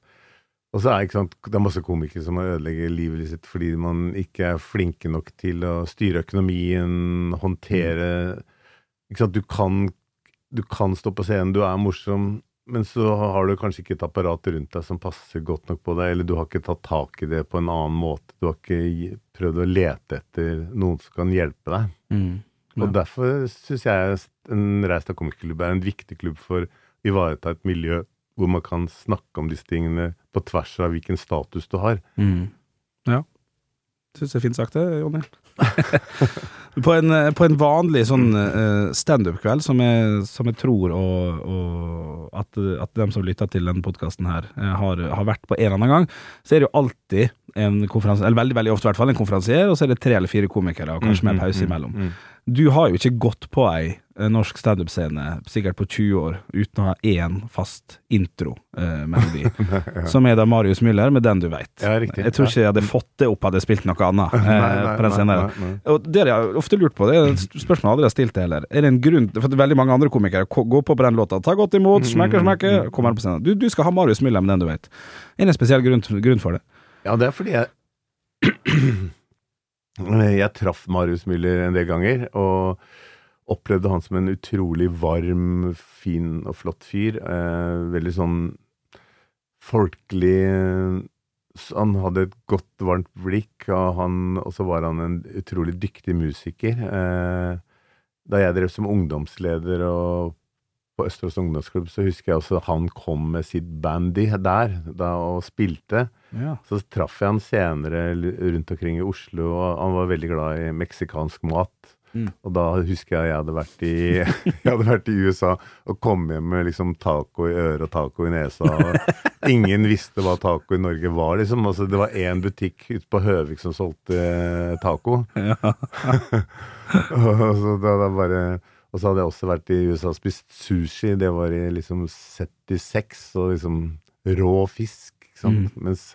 Og så er sant, det er masse komikere som ødelegger livet sitt fordi man ikke er flinke nok til å styre økonomien, håndtere Ikke sant, du kan, du kan stå på scenen, du er morsom, men så har du kanskje ikke et apparat rundt deg som passer godt nok på deg, eller du har ikke tatt tak i det på en annen måte. Du har ikke prøvd å lete etter noen som kan hjelpe deg. Mm. Ja. Og derfor syns jeg en Reistad komikerklubb er en viktig klubb for å ivareta et miljø hvor man kan snakke om disse tingene på tvers av hvilken status du har. Mm. Ja. Syns det er fint sagt, det, Jonny. på, en, eh, på en vanlig sånn uh, standup-kveld, som, jeg- som jeg tror og, og at, at dem som lytter til denne podkasten her, eh, har, har vært på en eller annen gang, så er det jo alltid en konferansier, eller veldig veldig ofte i hvert fall, en konferansier, og så er det tre eller fire komikere, og kanskje med pause imellom. Mm. Du har jo ikke gått på ei eh, norsk standup-scene sikkert på 20 år uten å ha én fast intro-melodi, som er da Marius Müller med 'Den du veit'. Ja. Jeg tror ikke jeg hadde fått det opp hadde jeg spilt noe annet eh, Nei, nei, på den nei. Og det har jeg ofte lurt på, det er et spørsmål jeg aldri har stilt det heller. Er det en grunn For veldig mange andre komikere går på på den låta. Ta godt imot, smekke, smekke, kommer på scenen. Du, du skal ha Marius Müller med 'Den du veit'. Er det en spesiell grunn, grunn for det? Ja, det er fordi jeg Jeg traff Marius Müller en del ganger, og opplevde han som en utrolig varm, fin og flott fyr. Eh, veldig sånn folkelig s- Han hadde et godt, varmt blikk, og han- så var han en utrolig dyktig musiker. Eh, da jeg drev som ungdomsleder og på Østerås ungdomsklubb, så husker jeg også han kom med sitt bandy der da, og spilte. Ja. Så traff jeg han senere rundt omkring i Oslo, og han var veldig glad i meksikansk mat. Mm. Og da husker jeg jeg hadde vært i, jeg hadde vært i USA og kom hjem med liksom taco i øret og taco i nesa. Og ingen visste hva taco i Norge var, liksom. Altså, det var én butikk ute på Høvik som solgte taco. taco. og, så da, da bare, og så hadde jeg også vært i USA og spist sushi. Det var i liksom 76, og liksom rå fisk. Ikke sant? Mens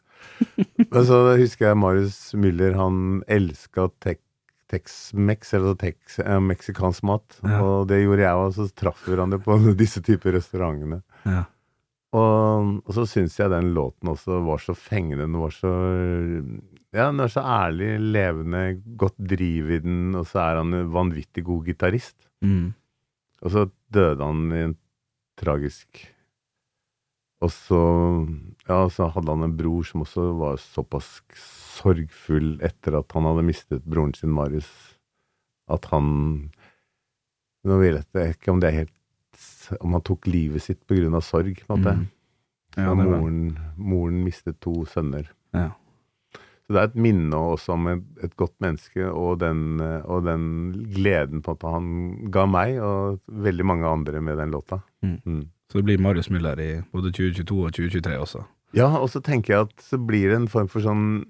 men så husker jeg Marius Müller, han elska tek Tex-Mex, eller tex, eh, meksikansk mat. Ja. Og det gjorde jeg òg, så traff vi hverandre på disse typer restaurantene. Ja. Og, og så syns jeg den låten også var så fengende. Den var så Ja, den er så ærlig, levende, godt driv i den, og så er han en vanvittig god gitarist. Mm. Og så døde han i en tragisk Og så Ja, så hadde han en bror som også var såpass sorgfull etter at han hadde mistet broren sin, Marius, at han Nå vet jeg ikke om det er helt Om han tok livet sitt på grunn av sorg, på en måte. Mm. Ja, moren, moren mistet to sønner. Ja. Så det er et minne også om et, et godt menneske, og den, eh, og den gleden på at han ga meg, og veldig mange andre med den låta. Mm. Mm. Så det blir Marius Müller i både 2022 og 2023 også. Ja, og så tenker jeg at så blir det en form for sånn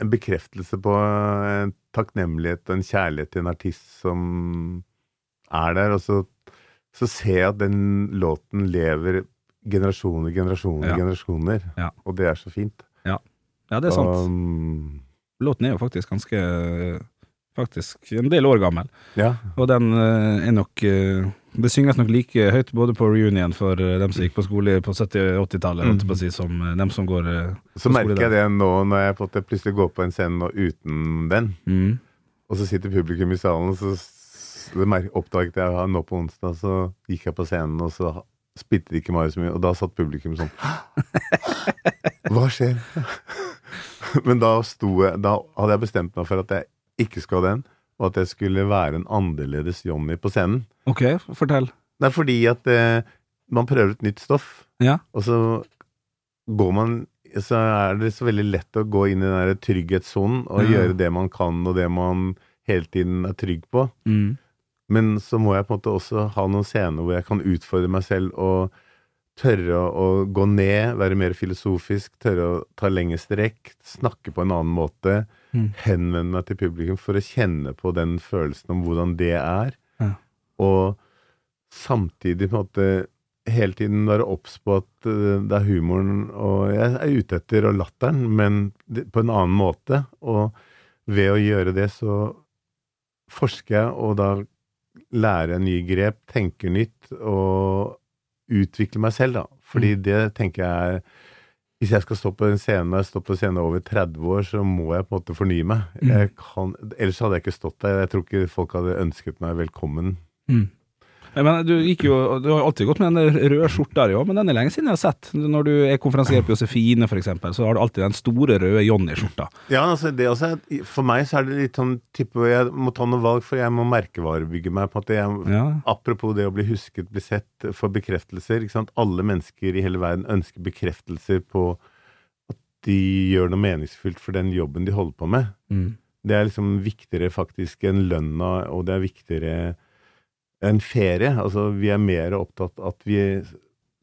En bekreftelse på en takknemlighet og en kjærlighet til en artist som er der, og så, så ser jeg at den låten lever generasjoner, generasjoner, Ja. generasjoner. Ja. Og det er så fint. Ja, det er sant. Um, Låten er jo faktisk ganske Faktisk en del år gammel. ja. Og den eh, er nok eh, Det synges nok like høyt både på reunion for eh, dem som gikk på skole på 70- og 80-tallet, holdt jeg på å si, som dem som går Så merker jeg det nå når jeg på plutselig går på en scene nå uten den, Mm. og så sitter publikum i salen, så det oppdaget jeg ja, nå på onsdag, så gikk jeg på scenen, og så spilte de ikke Marius mye, og da satt publikum sånn Hva skjer? Men da jeg Da hadde jeg bestemt meg for at jeg ikke skulle ha den, og at jeg skulle være en annerledes Johnny på scenen. Ok, fortell. Det er fordi at eh, man prøver et nytt stoff. Ja. Og så går man så er det så veldig lett å gå inn i den der trygghetssonen og Ja. gjøre det man kan, og det man hele tiden er trygg på. Mm. Men så må jeg på en måte også ha noen scener hvor jeg kan utfordre meg selv og tørre å, gå ned, være mer filosofisk, tørre å ta lengre strekk, snakke på en annen måte, Mm. henvende meg til publikum for å kjenne på den følelsen om hvordan det er. Ja. Og samtidig på en måte hele tiden være obs på at eh, det er humoren og Jeg er ute etter og latteren, men på en annen måte. Og ved å gjøre det så forsker jeg, og da lærer jeg nye grep, tenker nytt og utvikler meg selv, da. Fordi det tenker jeg er Hvis jeg skal stå på en scene, har stått på en scene over 30 år, så må jeg på en måte fornye meg. Mm. Kan, ellers hadde jeg ikke stått der. Jeg tror ikke folk hadde ønsket meg velkommen. Mm. Mener, du, gikk jo, du har alltid gått med den røde skjorta di òg, men den er lenge siden jeg har sett. Når du er konferansier på Josefine, eksempel, så har du alltid den store røde Johnny-skjorta. Ja, altså det også For meg så er det litt sånn type Jeg må ta noe valg, for jeg må merkevarebygge meg. på at jeg, Ja. Apropos det å bli husket, bli sett, få bekreftelser. ikke sant? Alle mennesker i hele verden ønsker bekreftelser på at de gjør noe meningsfylt for den jobben de holder på med. Mm. Det er liksom viktigere faktisk enn lønna, og det er viktigere enn ferie. Altså, vi er mer opptatt av at vi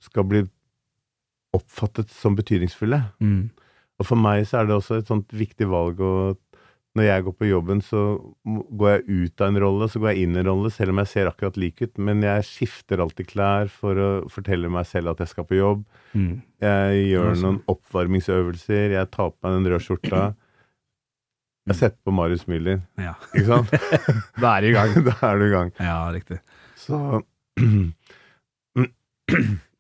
skal bli oppfattet som betydningsfulle. Mm. Og for meg så er det også et sånt viktig valg å Når jeg går på jobben, så går jeg ut av en rolle, så går jeg inn i en rolle, selv om jeg ser akkurat lik ut. Men jeg skifter alltid klær for å fortelle meg selv at jeg skal på jobb. Mm. Jeg gjør noen oppvarmingsøvelser, jeg tar på meg den røde skjorta. Jeg har sett på Marius Müller, Ja. ikke sant? Da er du i gang. da er du i gang. Ja, riktig. Så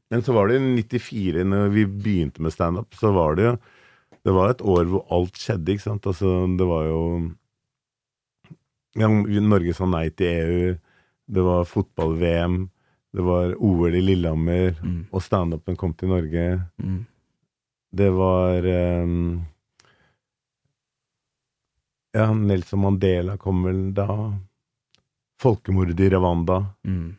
Men så var det i 94, når vi begynte med standup, så var det jo Det var et år hvor alt skjedde, ikke sant. Altså, det var jo ja, Norge sa nei til EU, det var fotball-VM, det var OL i Lillehammer, Mm. og standupen kom til Norge. Mm. Det var ehm, Ja, Nelson Mandela kom vel da. Folkemordet i Rwanda. Mm.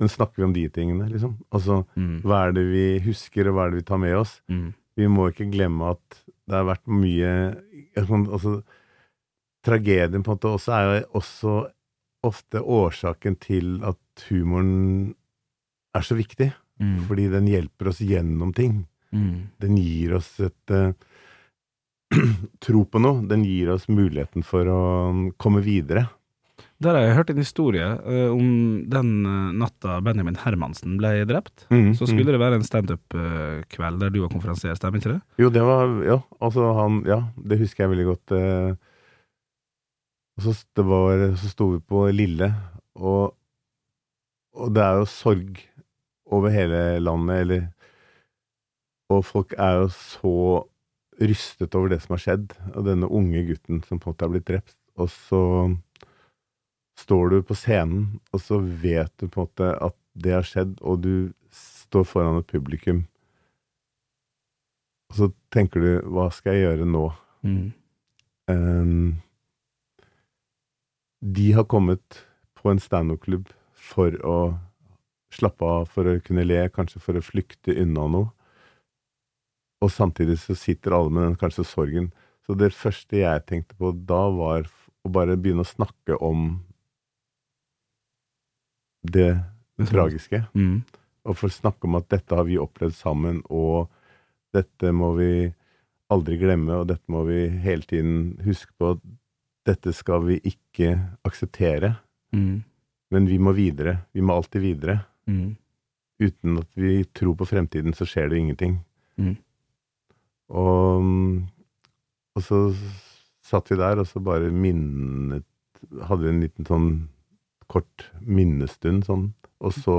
Men snakker vi om de tingene, liksom? Altså, Mm. hva er det vi husker, og hva er det vi tar med oss? Mm. Vi må ikke glemme at det har vært mye altså, Tragedien på en måte også er jo også ofte årsaken til at humoren er så viktig. Mm. Fordi den hjelper oss gjennom ting. Mm. Den gir oss et eh, tro på noe. Den gir oss muligheten for å komme videre. Der har jeg hørt en historie uh, om den eh, natta Benjamin Hermansen ble drept. Mm, Så skulle det være en standup-kveld der du var konferansier, stemmer ikke det? Jo, det var Ja, altså han Ja, det husker jeg veldig godt. eh. Og så, det var, så sto vi på Lille, og, og det er jo sorg over hele landet, eller Og folk er jo så rystet over det som har skjedd, og denne unge gutten som på en måte er blitt drept. Og så står du på scenen, og så vet du på en måte at det har skjedd, og du står foran et publikum. Og så tenker du, hva skal jeg gjøre nå? Mm. Um, de har kommet på en standup-klubb for å slappe av, for å kunne le, kanskje for å flykte unna noe. Og samtidig så sitter alle med den kanskje sorgen. Så det første jeg tenkte på da, var å bare begynne å snakke om det tragiske. Mm. Og for å snakke om at dette har vi opplevd sammen, og dette må vi aldri glemme, og dette må vi hele tiden huske på at dette skal vi ikke akseptere. Mm. Men vi må videre. Vi må alltid videre. Mm. Uten at vi tror på fremtiden, så skjer det ingenting. Mm. Og, og så satt vi der, og så bare minnet Hadde vi en liten sånn kort minnestund, sånn. Og så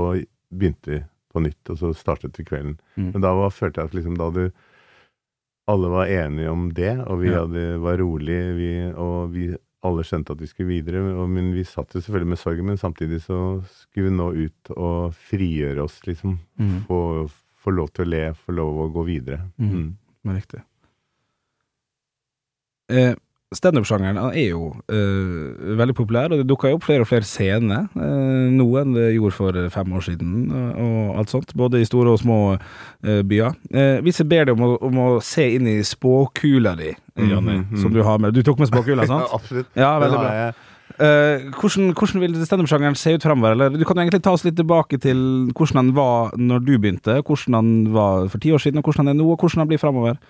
begynte vi på nytt, og så startet vi kvelden. Mm. Men da var, følte jeg at liksom da du Alle var enige om det, og vi Ja. hadde, var rolige, vi, og vi alle skjønte at vi skulle videre. Og, men vi satt jo selvfølgelig med sorgen, men samtidig så skulle vi nå ut og frigjøre oss, liksom. Mm. Få, få lov til å le, få lov å gå videre. Mm. Mm. Men riktig. Eh, Standup-sjangeren er jo eh, veldig populær, og det dukker jo opp flere og flere scener eh, nå enn det gjorde for fem år siden, og, og alt sånt. Både i store og små eh, byer. Eh, hvis jeg ber deg om å, om å se inn i spåkula di, Jonny, mm, mhm. som du har med Du tok med spåkula, sant? Ja, absolutt. Ja, veldig bra. Eh, hvordan, hvordan vil standup-sjangeren se ut framover? Du kan jo egentlig ta oss litt tilbake til hvordan han var når du begynte, hvordan han var for ti år siden, og hvordan han er nå, og hvordan han blir framover.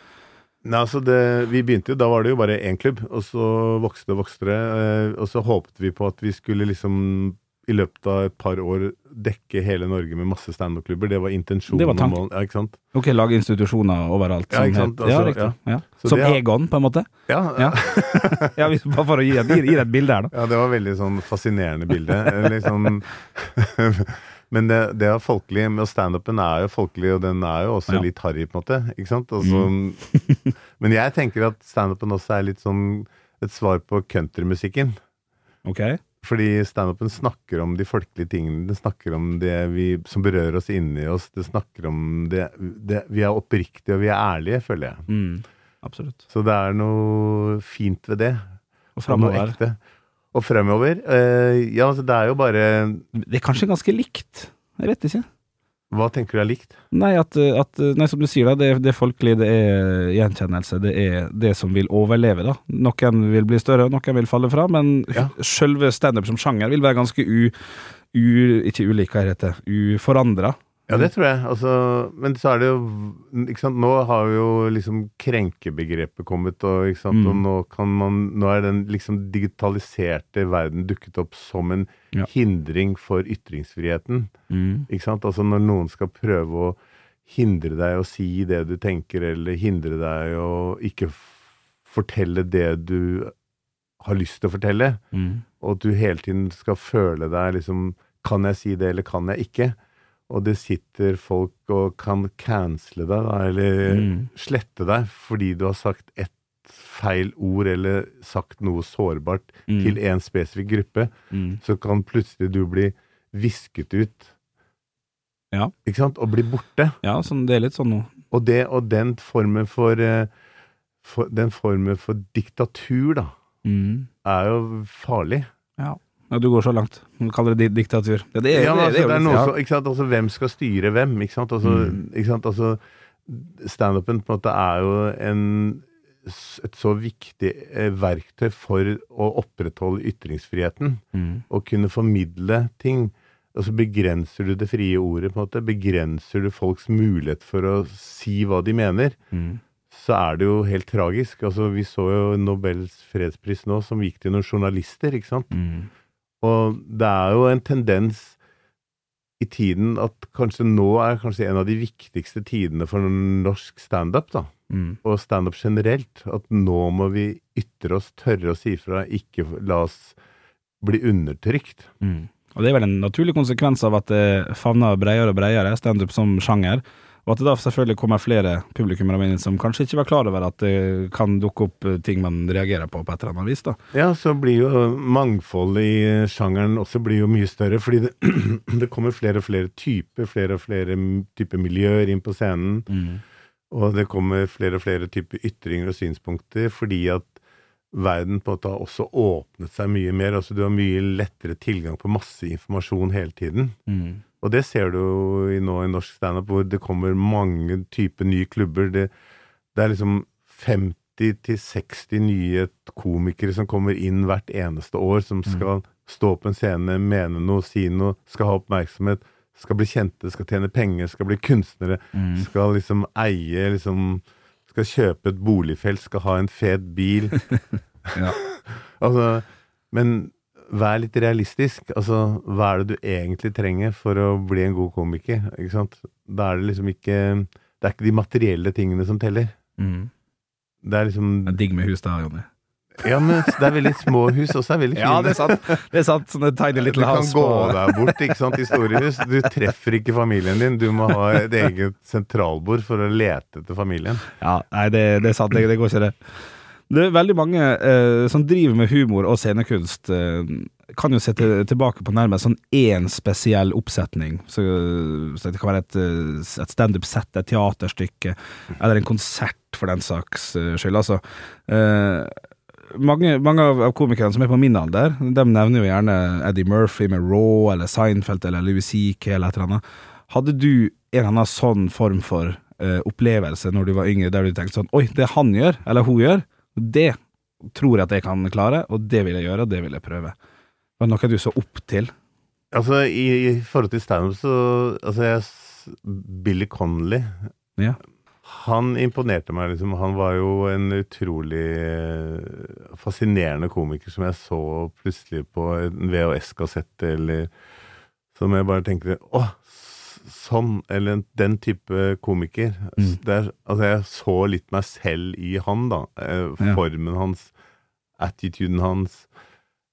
Nei, altså det, vi begynte jo, Da var det jo bare én klubb, og så vokste og vokste det. eh, Og så håpet vi på at vi skulle liksom i løpet av et par år dekke hele Norge med masse standup-klubber. Det var intensjonen. Det var tanken. Ja, ikke sant? Ok, lage institusjoner overalt. Ja, ikke sant? Altså, ja, riktig. Ja. Ja. Som har- Egon, på en måte? Ja, Ja. ja, bare for å gi, gi, gi et bilde her, da. Ja, det var veldig sånn fascinerende bilde. liksom... Men det, det er folkelig. Og standupen er jo folkelig, og den er jo også Ja. Litt harry, på en måte. Ikke sant? Altså, mm. men jeg tenker at standupen også er litt sånn et svar på countrymusikken. Ok. Fordi standupen snakker om de folkelige tingene. Den snakker om det vi, som berører oss inni oss. Det snakker om det, det Vi er oppriktige, og vi er ærlige, føler jeg. Mm, absolutt. Så det er noe fint ved det. Og og framover. ekte. Og fremover eh, Ja, altså det er jo bare Det er kanskje ganske likt. Jeg vet ikke. Hva tenker du er likt? Nei, at, at nei, som du sier, da, det, det folkelige, folkelig, det er gjenkjennelse. Det er det som vil overleve, da. Noen vil bli større, noen vil falle fra, men Ja. selve standup som sjanger vil være ganske u... u ikke ulik, hva heter det? Uforandra. Ja, det tror jeg. Altså, men så er det jo ikke sant? Nå har jo liksom krenkebegrepet kommet, og, ikke? Mm. og nå, kan man, nå er den liksom digitaliserte verden dukket opp som en Ja. hindring for ytringsfriheten. Mm. Altså når noen skal prøve å hindre deg å si det du tenker, eller hindre deg å ikke fortelle det du har lyst til å fortelle, Mm. og at du hele tiden skal føle deg liksom Kan jeg si det, eller kan jeg ikke? Og det sitter folk og kan cancele deg, da, eller Mm. slette deg fordi du har sagt ett feil ord, eller sagt noe sårbart Mm. til en spesifikk gruppe, Mm. så kan plutselig du bli visket ut. Ja. Ikke sant? Og bli borte. Ja, sånn, det er litt sånn nå. Og, det, og den formen for, eh, for Den formen for diktatur, da, Mm. er jo farlig. Ja. Ja, du går så langt. Du kaller det di diktatur. Ja, det er, ja, men det, altså, det er noe litt- så, ikke sant? Altså, hvem skal styre hvem? Ikke sant? Altså, Mm. ikke sant? altså Standupen på en måte er jo en, et så viktig eh, verktøy for å opprettholde ytringsfriheten. mm. Å kunne formidle ting. Og så begrenser du det frie ordet, på en måte. Begrenser du folks mulighet for å si hva de mener. Mm. Så er det jo helt tragisk. Altså, vi så jo Nobels fredspris nå, som gikk til noen journalister, ikke sant. Mm. Og det er jo en tendens i tiden at kanskje nå er kanskje en av de viktigste tidene for norsk standup, da. Mm. Og standup generelt. At nå må vi ytre oss, tørre å si fra, ikke la oss bli undertrykt. Mm. Og det er vel en naturlig konsekvens av at det favner bredere og bredere, standup som sjanger. Og at det da selvfølgelig kommer flere publikummere inn som kanskje ikke var klar over at det kan dukke opp eh, ting man reagerer på på et eller annet vis. da. Ja, så blir jo mangfoldet i sjangeren også blir jo mye større, fordi det, det kommer flere og flere typer, flere og flere typer miljøer inn på scenen. Og det kommer flere og flere typer ytringer og synspunkter, fordi at verden på en måte har også åpnet seg mye mer. altså Du har mye lettere tilgang på masse informasjon hele tiden. Mm. Og det ser du jo nå i norsk standup, hvor det kommer mange typer nye klubber. Det, det er liksom 50-60 nye komikere som kommer inn hvert eneste år, som skal stå på en scene, mene noe, si noe, skal ha oppmerksomhet, skal bli kjente, skal tjene penger, skal bli kunstnere, Mm. skal liksom eie liksom Skal kjøpe et boligfelt, skal ha en fet bil. Altså, men vær litt realistisk. Altså, hva er det du egentlig trenger for å bli en god komiker? Ikke sant? Da er det liksom ikke Det er ikke de materielle tingene som teller. Mm. Det er liksom Det er digg med hus da, Jonny. Ja, men det er veldig små hus, også er veldig fine. Ja, det er sant. Det er sant. Sånne tiny little house. Du kan gå deg bort ikke sant, i store hus. Du treffer ikke familien din. Du må ha et eget sentralbord for å lete etter familien. Ja, nei, det, det er sant. Det, det går ikke, det. Det er veldig mange eh, som driver med humor og scenekunst, eh, kan jo se til, tilbake på nærmest sånn én spesiell oppsetning. Så, så det kan være et, eh, et standup-sett, et teaterstykke, eller en konsert for den saks eh, skyld. Altså, eh, mange, mange av komikerne som er på min alder, de nevner jo gjerne Eddie Murphy med Raw, eller Seinfeld, eller Louis C.K. eller et eller annet. Hadde du en eller annen sånn form for eh, opplevelse når du var yngre, der du tenkte sånn Oi, det han gjør, eller hun gjør, det tror jeg at jeg kan klare, og det vil jeg gjøre, og det vil jeg prøve. Var det noe du så opp til? Altså, i, i forhold til standup, så Altså, jeg Billy Connolly Ja. Han imponerte meg, liksom. Han var jo en utrolig eh, fascinerende komiker som jeg så plutselig på en VHS-kassett, eller som jeg bare tenkte Å, s- sånn! Eller den type komiker. Mm. Det er, altså, jeg så litt meg selv i han, da. Formen Ja. Hans, attituden hans.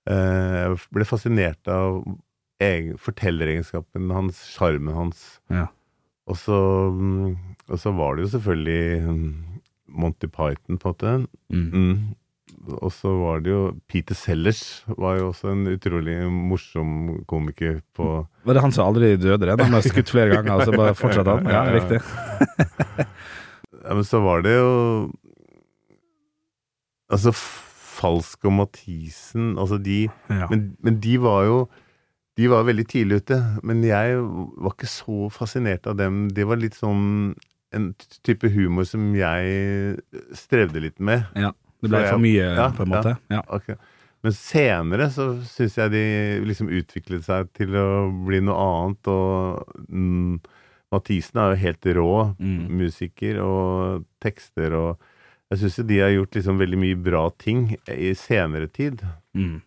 Eh, jeg ble fascinert av egen, fortelleregenskapen hans, sjarmen hans. Ja. Og så, mm, og så var det jo selvfølgelig mm, Monty Python, på en måte. Mm. Mm. Og så var det jo Peter Sellers var jo også en utrolig morsom komiker på Var det han som aldri døde? det? Han ble skutt flere ganger, og så bare fortsatte han? Ja. riktig. ja, Men så var det jo Altså Falsk og Mathisen Altså de Ja. men, men de var jo De var veldig tidlig ute. Men jeg var ikke så fascinert av dem. Det var litt sånn en type humor som jeg strevde litt med. ja. Det ble for mye, ja, på en måte? Ja. okay. Men senere så syns jeg de liksom utviklet seg til å bli noe annet, og mm, Mathisen er jo helt rå Mm. musiker og tekster, og jeg syns de har gjort liksom veldig mye bra ting i senere tid. Mm.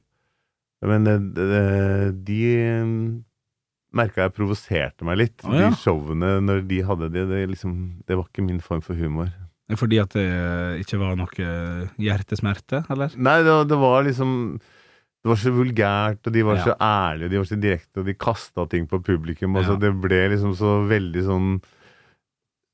Men de, de, de merka jeg provoserte meg litt. Ah, ja. De showene når de hadde det, det, liksom, det var ikke min form for humor. Fordi at det ikke var noe hjertesmerte, eller? Nei, det, det var liksom Det var så vulgært, og de var Ja. så ærlige, de var så direkte, og de kasta ting på publikum. Altså, Ja. det ble liksom så veldig sånn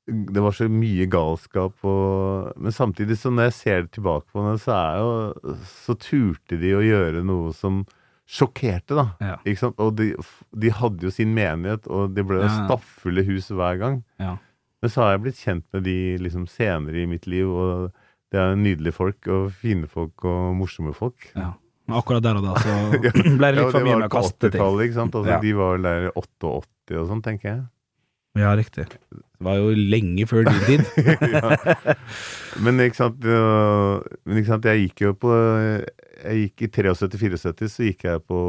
Det var så mye galskap og Men samtidig, så når jeg ser det tilbake på det, så er jo Så turte de å gjøre noe som sjokkerte, da. Ja. Ikke sant? Og de, de hadde jo sin menighet, og det ble jo stappfulle hus hver gang. Ja. Men så har jeg blitt kjent med de liksom senere i mitt liv, og det er nydelige folk, og fine folk, og morsomme folk. ja. Men akkurat der og da så ble det Ja, litt for mye med å kaste ting. 80-tallet, ikke sant? Altså, Ja. De var der 88 og sånn, tenker jeg. Ja, riktig. Det var jo lenge før din tid. ja. Men ikke sant, men ikke sant, jeg gikk jo på Jeg gikk i 73-74, så gikk jeg på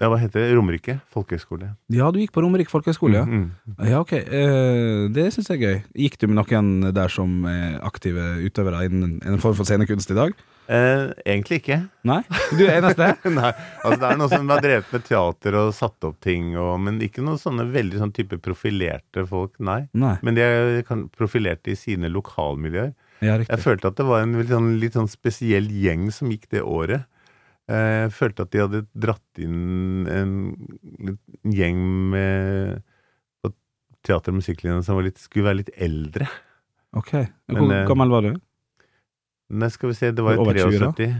Ja, hva heter det? Romerike folkehøgskole. Ja, du gikk på Romerike folkehøgskole, ja. Mm, mm. Ja, ok. Eh, det syns jeg er gøy. Gikk du med noen der som er aktive utøvere innen en form for scenekunst i dag? Eh, egentlig ikke. Nei? Du er eneste? Nei, altså det er noen som har drevet med teater og satt opp ting, og, men ikke noen sånne veldig sånn type profilerte folk, nei. Nei. Men de er profilerte i sine lokalmiljøer. Ja, Jeg følte at det var en litt sånn, litt sånn spesiell gjeng som gikk det året. Eh, Jeg følte at de hadde dratt inn en, en gjeng med på teater- og musikklinjen som var litt, skulle være litt eldre. Ok. Hvor Men, gammel var du? Nei, skal vi se, det var i Over 20 da? 73.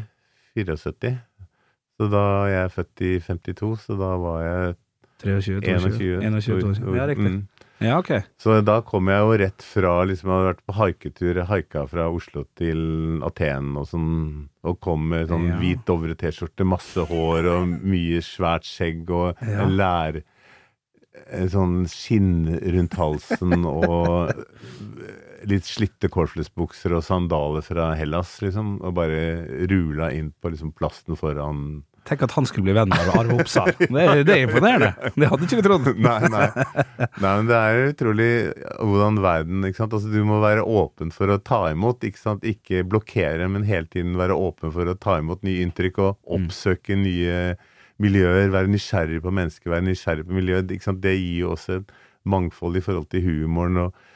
74. Så da jeg er født i 52, så da var jeg 23? 21. 21 22. Ja, riktig. Mm. Ja, ok. Så da kom jeg jo rett fra liksom, Jeg hadde vært på haiketur, haika fra Oslo til Aten og sånn, og kom med sånn Ja. hvit Dovre-T-skjorte, masse hår og mye svært skjegg og Ja. lær sånn skinn rundt halsen og litt slitte corfless-bukser og sandaler fra Hellas, liksom, og bare rula inn på liksom plasten foran Tenk at han skulle bli venn med Arve Oppsal. Det, det er imponerende. Det hadde ikke vi trodd. Nei, nei. nei, men det er utrolig hvordan verden ikke sant? Altså, Du må være åpen for å ta imot, ikke sant? Ikke blokkere, men hele tiden være åpen for å ta imot nye inntrykk og oppsøke nye miljøer. Være nysgjerrig på mennesker, være nysgjerrig på miljøet. Ikke sant? Det gir jo også et mangfold i forhold til humoren og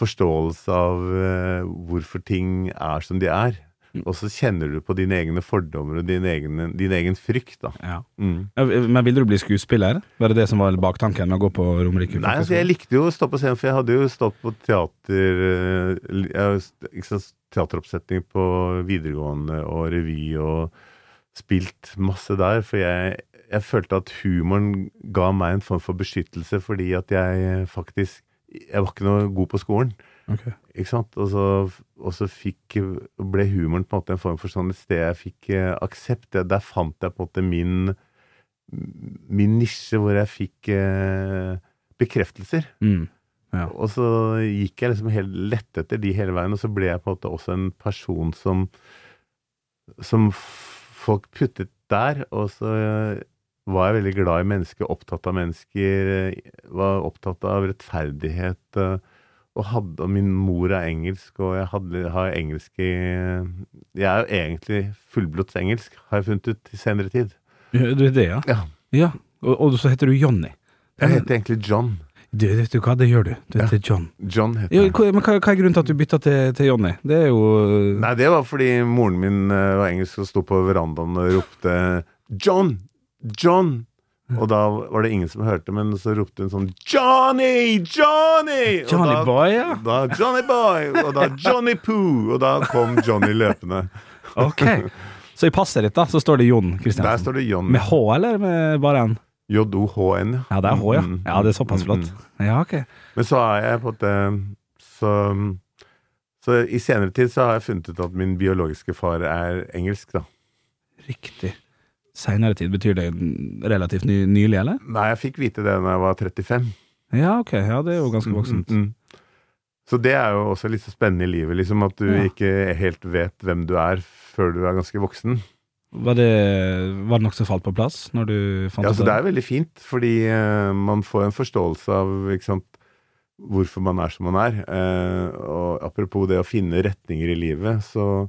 forståelse av uh, hvorfor ting er som de er. Og så kjenner du på dine egne fordommer og din egen, din egen frykt. da. Ja. Mm. Men ville du bli skuespiller? Var det det som var baktanken med å gå på Romerike? Nei, altså jeg likte jo å stå på scenen, for jeg hadde jo stått på teater eh, ikke sant, Teateroppsetning på videregående og revy og spilt masse der. For jeg, jeg følte at humoren ga meg en form for beskyttelse, fordi at jeg faktisk Jeg var ikke noe god på skolen. Ok. Ikke sant? Og så, og så fikk, ble humoren på en måte en form for sånn et sted jeg fikk eh, aksept. Der fant jeg på en måte min, min nisje, hvor jeg fikk eh, bekreftelser. Mm. Ja. Og så gikk jeg liksom helt lett etter de hele veien, og så ble jeg på en måte også en person som som folk puttet der, og så eh, var jeg veldig glad i mennesker, opptatt av mennesker, eh, var opptatt av rettferdighet, og hadde, og min mor er engelsk, og jeg hadde, har engelsk i Jeg er jo egentlig fullblods engelsk, har jeg funnet ut i senere tid. Ja, Du er det, ja? Ja. Ja. Og, og så heter du Johnny. Jeg heter egentlig John. Du, vet du hva, det gjør du. Du Ja. heter John. John heter jeg. Ja, men hva, hva er grunnen til at du bytta til, til Johnny? Det er jo Nei, det var fordi moren min eh, var engelsk og sto på verandaen og ropte John! John! Og da var det ingen som hørte, men så ropte hun sånn Johnny! Johnny! Johnny da, Boy, ja. Da Johnny Boy! Og da Johnny Poo! Og da kom Johnny løpende. Ok. Så i passet ditt da, så står det Jon Der Kristiansen. står det Jon. Med H, eller med bare N? J-O-H-N, Ja, det er H, ja. Mm, Ja, det er såpass mm, flott. mm. Ja, ok. Men så er jeg på en så, så i senere tid så har jeg funnet ut at min biologiske far er engelsk, da. Riktig. Seinere tid, betyr det relativt ny, nylig, eller? Nei, jeg fikk vite det da jeg var 35. Ja, ok. Ja, det er jo ganske voksent. Mm, mm, mm. Så det er jo også litt så spennende i livet, liksom at du Ja. ikke helt vet hvem du er før du er ganske voksen. Var det, var det nok som falt på plass når du fant Ja, det? Ja, det er veldig fint, fordi uh, man får en forståelse av ikke sant, hvorfor man er som man er. Eh, og apropos det å finne retninger i livet, så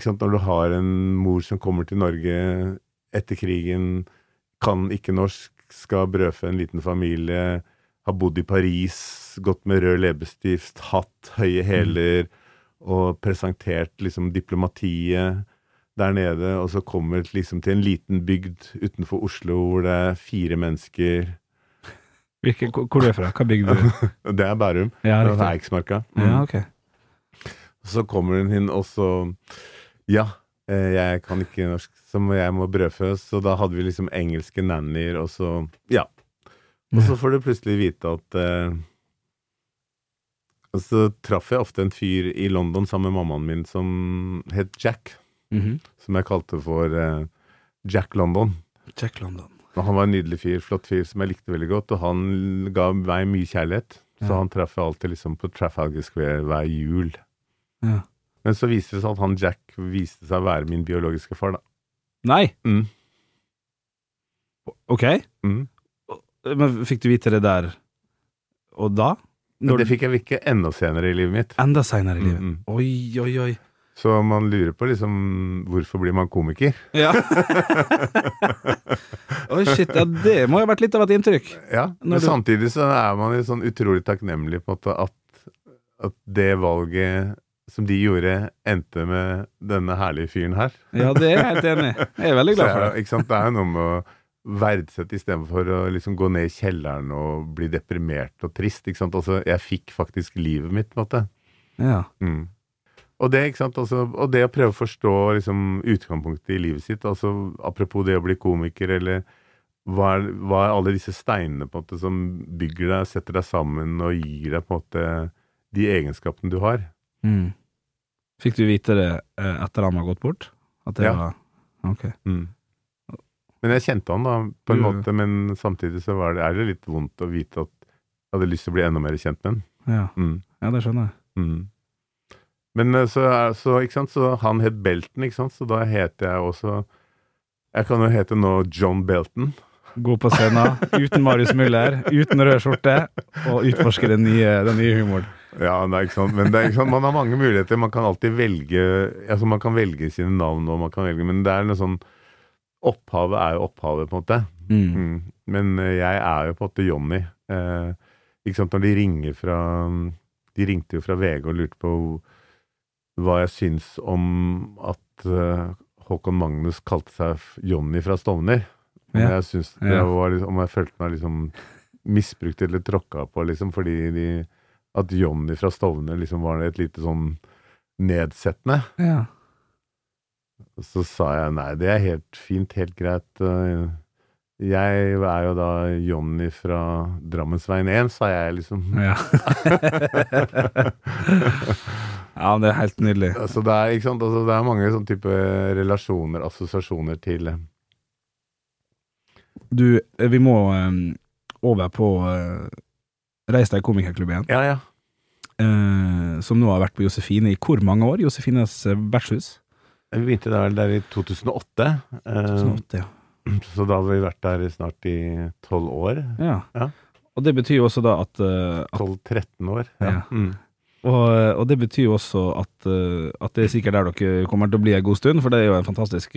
sant, når du har en mor som kommer til Norge etter krigen, kan ikke norsk, skal brødfø en liten familie, har bodd i Paris, gått med rød leppestift, hatt høye hæler og presentert liksom diplomatiet der nede, og så kommer liksom til en liten bygd utenfor Oslo hvor det er fire mennesker. Hvilke, hvor er du fra? Hva bygd du? Det er Bærum. Ja, Det er Eiksmarka. Mm. Ja, okay. ok. Så kommer hun inn, og så Ja, eh, jeg kan ikke norsk, så må- jeg må brødføs. Så da hadde vi liksom engelske nannyer, og så Ja. Og så får du plutselig vite at eh, Og så traff jeg ofte en fyr i London sammen med mammaen min som het Jack. Mhm. Som jeg kalte for eh, Jack London. Jack London. Og han var en nydelig fyr, flott fyr som jeg likte veldig godt, og han ga meg mye kjærlighet. Så Ja. han traff jeg alltid liksom på Trafalgar Square hver jul. Ja. Men så viste det seg at han Jack viste seg å være min biologiske far, da. Nei, Mm. ok. Mm. Men fikk du vite det der og da? Når det fikk jeg ikke enda senere i livet mitt. Enda senere i livet. Mm, Oi, oi, oi. Så man lurer på liksom hvorfor blir man komiker? Ja. oi, shit. Ja, det må jo ha vært litt av et inntrykk. Ja, Men du- samtidig så er man jo sånn utrolig takknemlig på at, at det valget som de gjorde, endte med denne herlige fyren her. Ja, det er jeg helt enig i. Jeg er veldig glad for det. ikke sant? Det er jo noe med å verdsette istedenfor å liksom gå ned i kjelleren og bli deprimert og trist. Ikke sant? Altså, jeg fikk faktisk livet mitt, på en måte. Ja. Mm. Og, det, ikke sant? Altså, og det å prøve å forstå liksom, utgangspunktet i livet sitt, altså, apropos det å bli komiker, eller hva er, hva er alle disse steinene på en måte, som bygger deg, setter deg sammen og gir deg på en måte de egenskapene du har? Mm. Fikk du vite det eh, etter han var gått bort? At det Ja. var Ok. Mm. Men jeg kjente han da, på en Du- måte, men samtidig så var det, er det litt vondt å vite at jeg hadde lyst til å bli enda mer kjent med han. Ja, Mm. ja det skjønner jeg. Mm. Men eh, så, er- så, ikke sant, så han het Belton, ikke sant, så da heter jeg også Jeg kan jo hete nå John Belton. God på scenen, uten Marius Müller, uten rød skjorte, og utforske den nye, den nye humoren. Ja, det er ikke sant, men det er, ikke sant, man har mange muligheter. Man kan alltid velge altså Man kan velge sine navn, og man kan velge, men det er noe sånn Opphavet er jo opphavet, på en måte. Mm. Mm. Men eh, jeg er jo på en måte Johnny. Eh, ikke sant, når de ringer fra De ringte jo fra VG og lurte på hva jeg syns om at eh, Håkon Magnus kalte seg Johnny fra Stovner. Om Ja. jeg det var liksom, Om jeg følte meg liksom misbrukt eller tråkka på, liksom, fordi de, at Johnny fra Stovner liksom var et lite sånn nedsettende. Ja. Så sa jeg nei, det er helt fint, helt greit. eh, Jeg er jo da Jonny fra Drammensveien 1, sa jeg liksom. Ja. ja, det er helt nydelig. Altså det, er, ikke sant? Altså det er mange sånne type relasjoner, assosiasjoner til eh, Du, eh, vi må um, over på uh, Reis deg komikerklubb igjen, Ja, ja. Uh, som nå har vært på Josefine i hvor mange år? Josefines eh, vertshus? Vi begynte der, der i 2008. Uh, 2008, ja. så da har vi vært der snart i tolv år. ja. Ja. Og det betyr jo også da at, eh, at 12-13 år. Ja. Mm. Og, og det betyr jo også at, eh, at det er sikkert der dere kommer til å bli en god stund, for det er jo en fantastisk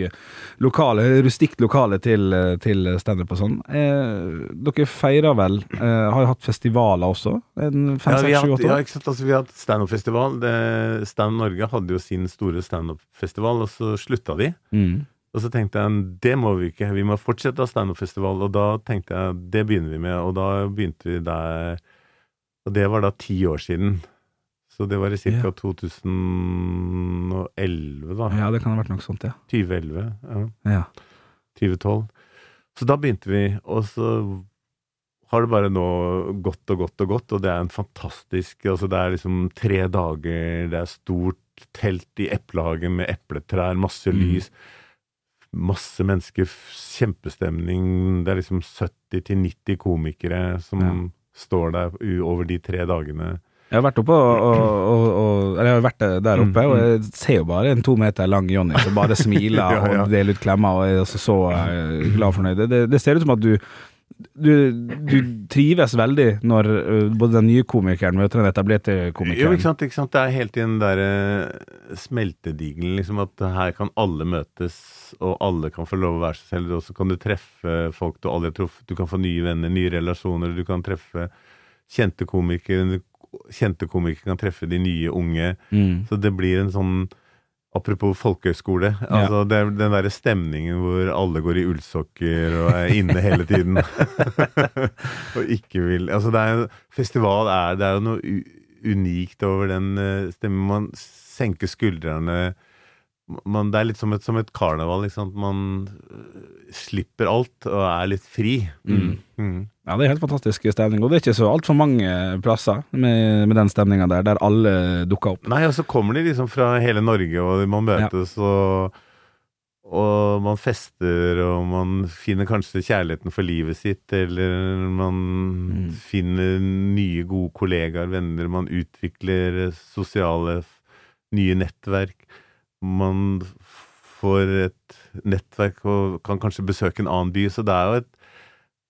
lokale, rustikt lokale til, eh, til standup og sånn. Eh, dere feirer vel eh, Har hatt festivaler også? En fem, Ja, vi har hatt, ja? Altså, vi har hatt standup-festival. Stand Norge hadde jo sin store standup-festival, og så slutta de. Mm. Og så tenkte jeg det må vi ikke, vi må fortsette å ha standup-festival. Og da tenkte jeg det begynner vi med, og da begynte vi der Og det var da ti år siden. Så det var i ca. Ja. 2011, da. Ja, det kan ha vært noe sånt, ja. 2011. Ja. ja. 2012. Så da begynte vi, og så har det bare nå gått og gått og gått, og det er en fantastisk Altså, det er liksom tre dager, det er stort telt i eplehagen med epletrær, masse Mm. lys, masse mennesker, kjempestemning. Det er liksom 70-90 komikere som Ja. står der over de tre dagene. Jeg har vært oppe og, og, og, Eller jeg har vært der oppe, Mm, og jeg ser jo bare en to meter lang Jonny som bare smiler Ja, ja. og deler ut klemmer og er altså så eh, glad og fornøyd. Det, det, ser ut som at du du, du trives veldig når eh, både den nye komikeren møter den etablerte Jo, komikeren. ikke sant, ikke sant? Det er helt i den derre smeltedigelen, liksom, at her kan alle møtes, og alle kan få lov å være seg selv, og så kan du treffe folk du aldri har truffet, du kan få nye venner, nye relasjoner, du kan treffe kjente komikere, kjente komikere kan treffe de nye unge, Mm. så det blir en sånn Apropos folkehøyskole. altså det er Den derre stemningen hvor alle går i ullsokker og er inne hele tiden. og ikke vil Altså, det er Festival er Det er jo noe unikt over den uh, stemmen. Man senker skuldrene. Man, det er litt som et, som et karneval. Man øh, slipper alt og er litt fri. Mm. Mm. Ja, det er helt fantastisk stemning, og det er ikke så altfor mange plasser med, med den stemninga der, der alle dukker opp. Nei, og så kommer de liksom fra hele Norge, og man møtes og og man fester, og man finner kanskje kjærligheten for livet sitt, eller man Mm. finner nye, gode kollegaer, venner, man utvikler sosiale nye nettverk. Man får et nettverk og kan kanskje besøke en annen by, så det er jo et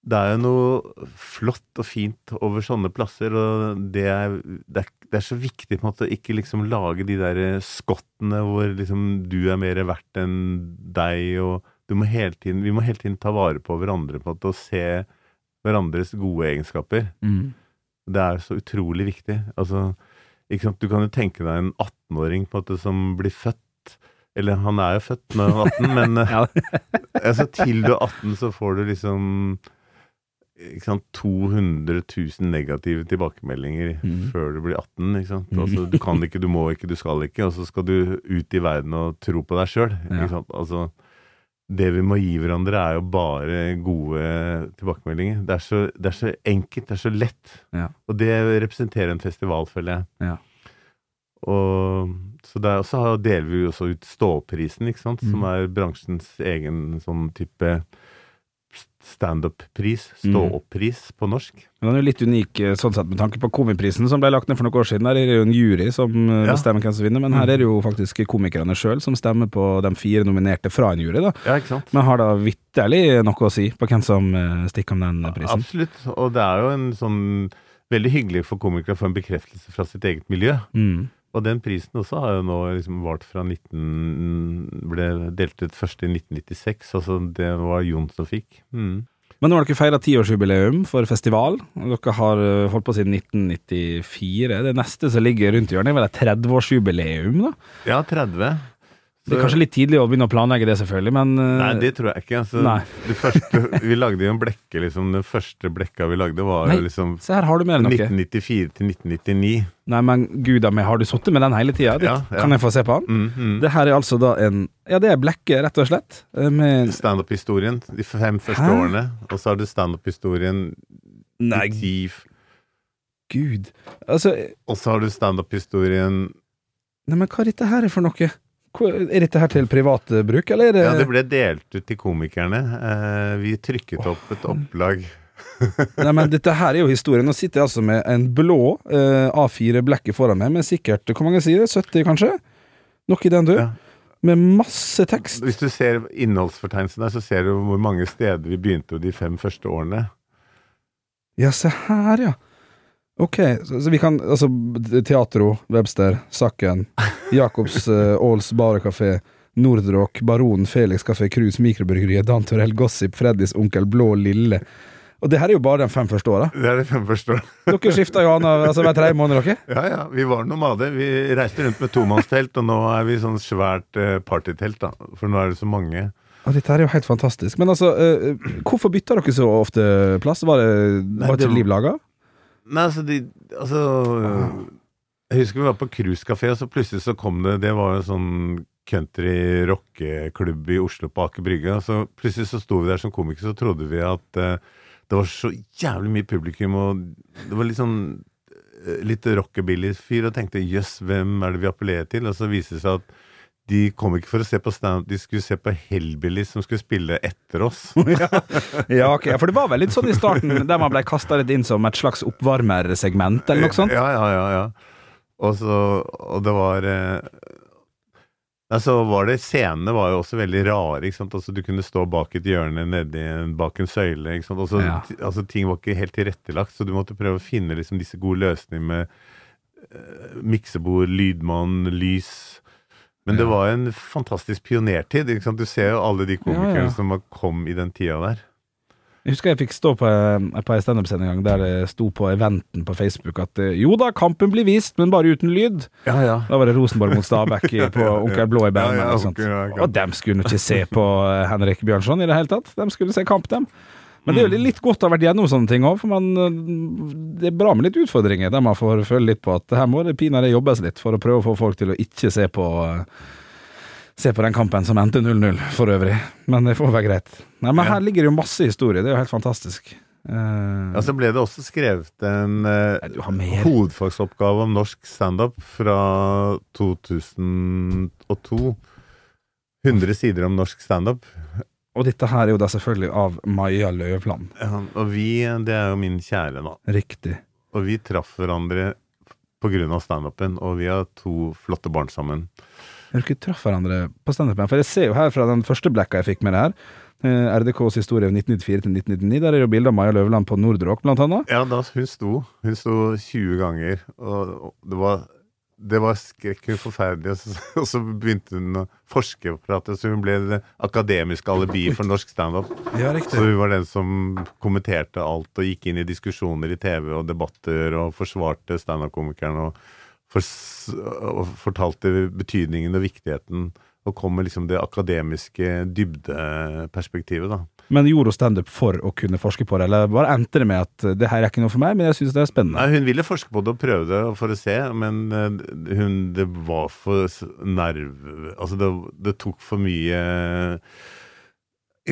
det er jo noe flott og fint over sånne plasser, og det er, det er, det er så viktig på en måte å ikke liksom lage de der skottene hvor liksom du er mer verdt enn deg, og du må tiden, vi må hele tiden ta vare på hverandre på en måte, og se hverandres gode egenskaper. Mm. Det er så utrolig viktig. Altså? Du kan jo tenke deg en 18-åring på en måte som blir født, eller han er jo født når han er 18, men altså, til du er 18 så får du liksom sant, 200 000 negative tilbakemeldinger mm. før du blir 18. Ikke sant? Mhm. Altså, du kan ikke, du må ikke, du skal ikke, og så skal du ut i verden og tro på deg sjøl. Ja. Altså, det vi må gi hverandre, er jo bare gode tilbakemeldinger. Det er så, det er så enkelt, det er så lett. Ja. Og det representerer en festival, føler jeg. Ja. Og så der også deler vi jo også ut Ståprisen, ikke sant, som Mm. er bransjens egen sånn type standup-pris. Mm. Stå-opp-pris på norsk. Men Den er jo litt unik eh, sånn sett med tanke på Komiprisen som ble lagt ned for noen år siden. Der er det jo en jury som eh, Ja. bestemmer hvem som vinner, men her er det jo faktisk komikerne sjøl som stemmer på de fire nominerte fra en jury, da. Ja, ikke sant? Men har da vitterlig noe å si på hvem som eh, stikker om den prisen? Absolutt. Og det er jo en sånn veldig hyggelig for komikere å få en bekreftelse fra sitt eget miljø. Mm. Og den prisen også har jo nå liksom vart fra 19... ble delt ut først i 1996. Altså det var Jon som fikk. Mm. Men nå har dere feira tiårsjubileum for festival. Dere har eh, holdt på siden 1994. Det neste som ligger rundt hjørnet, er vel et 30-årsjubileum, da? Ja, 30. Det er kanskje litt tidlig å begynne å planlegge det, selvfølgelig, men eh, Nei, det tror jeg ikke. Altså, det første, vi lagde jo en blekke, liksom. Den første blekka vi lagde, var Nei. jo liksom Se her har du med 1994 til 1999. Nei, men gud a meg, har du sittet med den hele tida? Ja, ja. Kan jeg få se på den? Mm, mm. Det her er altså da en Ja, det er blekke, rett og slett. eh, Med Standup-historien de fem første Hæ? årene. Og så har du standup-historien Nei, ti gud. Altså Og så har du standup-historien Nei, men hva er dette her for noe? Er dette her til privat eh, bruk, eller er det Ja, det ble delt ut til komikerne. Eh, vi trykket opp et opplag. Nei, men dette her er jo historien. Nå sitter jeg altså med en blå eh, A4-blekke foran meg, med sikkert Hvor mange sider? 70, kanskje? Nok i den, du. Ja. Med masse tekst. Hvis du ser innholdsfortegnelsen der, så ser du hvor mange steder vi begynte de fem første årene. Ja, se her, ja. Ok, så, så vi kan Altså, Teatro, Webster, Sakken, Jacobs uh, Aals Barekafé, Nordrock, Baronen, Felix Kafé Cruise, Mikrobryggeriet, Dan Torell, Gossip, Freddys Onkel Blå, Lille. Og det her er jo bare de fem første åra. Det er de fem første årene. Dere skifta jo annenhver altså, hver tredje måned, dere. Ja, ja. Vi var nomader. Vi reiste rundt med tomannstelt, og nå er vi sånn svært uh, partytelt, da. For nå er det så mange. Og dette er jo helt fantastisk. Men altså, uh, hvorfor bytta dere så ofte plass? Var det, var det ikke liv laga? Nei, altså, de, altså Jeg husker vi var på cruisekafé, og så plutselig så kom det Det var jo sånn country rockeklubb i Oslo på Aker Brygge. Og så plutselig så sto vi der som komikere, så trodde vi at uh, det var så jævlig mye publikum, og det var litt sånn eh, litt rockabilly-fyr, og tenkte jøss, hvem er det vi appellerer til? Og så viste det seg at de kom ikke for å se på stand de skulle se på Hellbillies som skulle spille etter oss. ja. ja, ok. For det var vel litt sånn i starten, der man ble kasta litt inn som et slags oppvarmersegment, eller noe sånt? Ja, ja, ja. ja. Og så Og det var eh, Altså var det Scenene var jo også veldig rare. ikke sant? Altså Du kunne stå bak et hjørne nedi en, bak en søyle. ikke sant? Altså, Ja. altså Ting var ikke helt tilrettelagt, så du måtte prøve å finne liksom disse gode løsningene med uh, miksebord, lydmann, lys. Men det var en fantastisk pionertid. Du ser jo alle de komikerne Ja, ja. som kom i den tida der. Jeg husker jeg fikk stå på, eh, på en standup-scene en gang der det sto på eventen på Facebook at eh, jo da, kampen blir vist, men bare uten lyd. Ja, ja. Da var det Rosenborg mot Stabæk på Onkel Blå i Bærum. Og dem skulle ikke se på eh, Henrik Bjørnson i det hele tatt. De skulle se kamp, dem. Men det er jo Mm. litt godt å ha vært gjennom sånne ting òg, for man, eh, det er bra med litt utfordringer der man får føle litt på at her må det pinadø jobbes litt for å prøve å få folk til å ikke se på eh, Se på den kampen som endte 0-0, for øvrig. Men det får være greit. Nei, Men her ligger det jo masse historie. Det er jo helt fantastisk. Uh, Ja, så ble det også skrevet en mer. hovedfagsoppgave om norsk standup fra 2002. 100 sider om norsk standup. Og dette her er jo da selvfølgelig av Maja Løvland. Ja, og vi, det er jo min kjære, da. Riktig. Og vi traff hverandre av standupen, og vi har to flotte barn sammen. Dere traff hverandre på standupen? For jeg ser jo her fra den første blekka jeg fikk med det her, eh, RDKs historie 1994 til 1999, der er jo bilde av Maja Løvland på Nordrock, blant annet. Ja, da hun sto. Hun sto 20 ganger, og det var det var skrekkelig forferdelig, og så, og så begynte hun å forske så hun ble det akademiske alibiet for norsk standup. Ja, Så hun var den som kommenterte alt og gikk inn i diskusjoner i TV og debatter og forsvarte standup-komikeren og, for, og fortalte betydningen og viktigheten og kom med liksom det akademiske dybdeperspektivet, da. Men gjorde hun standup for å kunne forske på det, eller bare endte det med at eh, det her er ikke noe for meg, men jeg syns det er spennende? Nei, hun ville forske på det og prøve det for å se, men eh, hun, det var for nerv... Altså, det, det tok for mye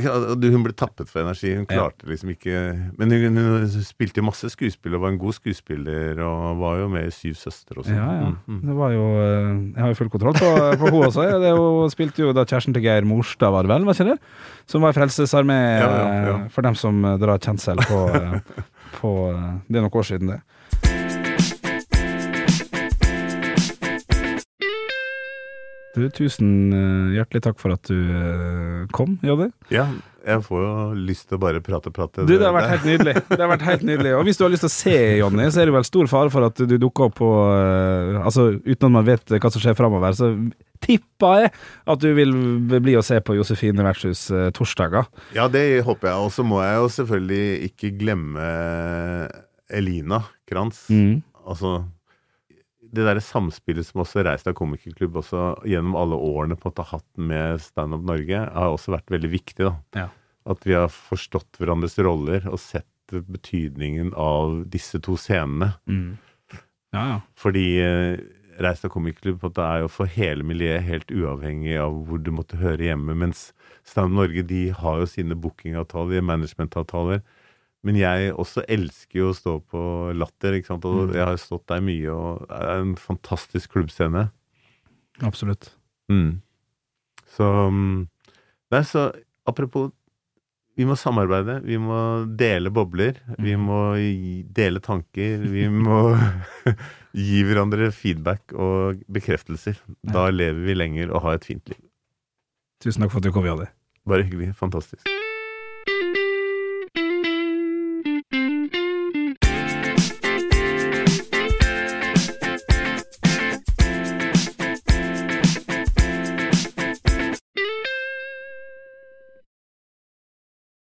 Hun ble tappet for energi. Hun Ja. klarte liksom ikke Men hun, hun spilte jo masse skuespill og var en god skuespiller, og var jo med i Syv søstre og sånn. Ja, ja. Mm, mm. Det var jo eh, Jeg har jo full kontroll på, på henne også. Det hun spilte jo da kjæresten til Geir Morstad, var det vel? Var ikke det? Som var i Frelsesarmé, Ja, ja, ja. eh, for dem som eh, drar kjensel på, på Det er noen år siden, det. Du, tusen eh, hjertelig takk for at du eh, kom, Jonny. Ja, jeg får jo lyst til å bare prate prate. Du, det har vært helt nydelig. Det har vært helt nydelig. Og hvis du har lyst til å se Jonny, så er det vel stor fare for at du dukker opp på eh, Altså, uten at man vet hva som skjer framover, så tipper jeg at du vil bli å se på Josefine vertshus eh, torsdager. Ja, det håper jeg. Og så må jeg jo selvfølgelig ikke glemme Elina Krantz. Mm. Altså det derre samspillet som også Reist av komikerklubb også gjennom alle årene på en måte hatt med Stand Up Norge, har også vært veldig viktig. da. Ja. At vi har forstått hverandres roller og sett betydningen av disse to scenene. Mm. Ja, ja. Fordi eh, Reistad komikerklubb på en måte er jo for hele miljøet helt uavhengig av hvor du måtte høre hjemme. Mens Stand Up Norge de har jo sine bookingavtaler, managementavtaler. Men jeg også elsker jo å stå på Latter, ikke sant. Og Mm. jeg har stått der mye, og det er en fantastisk klubbscene. Absolutt. Mm. Så mm, Nei, så apropos Vi må samarbeide. Vi må dele bobler. Vi Mm. må dele tanker. Vi må gi hverandre feedback og bekreftelser. Da lever vi lenger og har et fint liv. Tusen takk for at du kom, Jadde. Bare hyggelig. Fantastisk.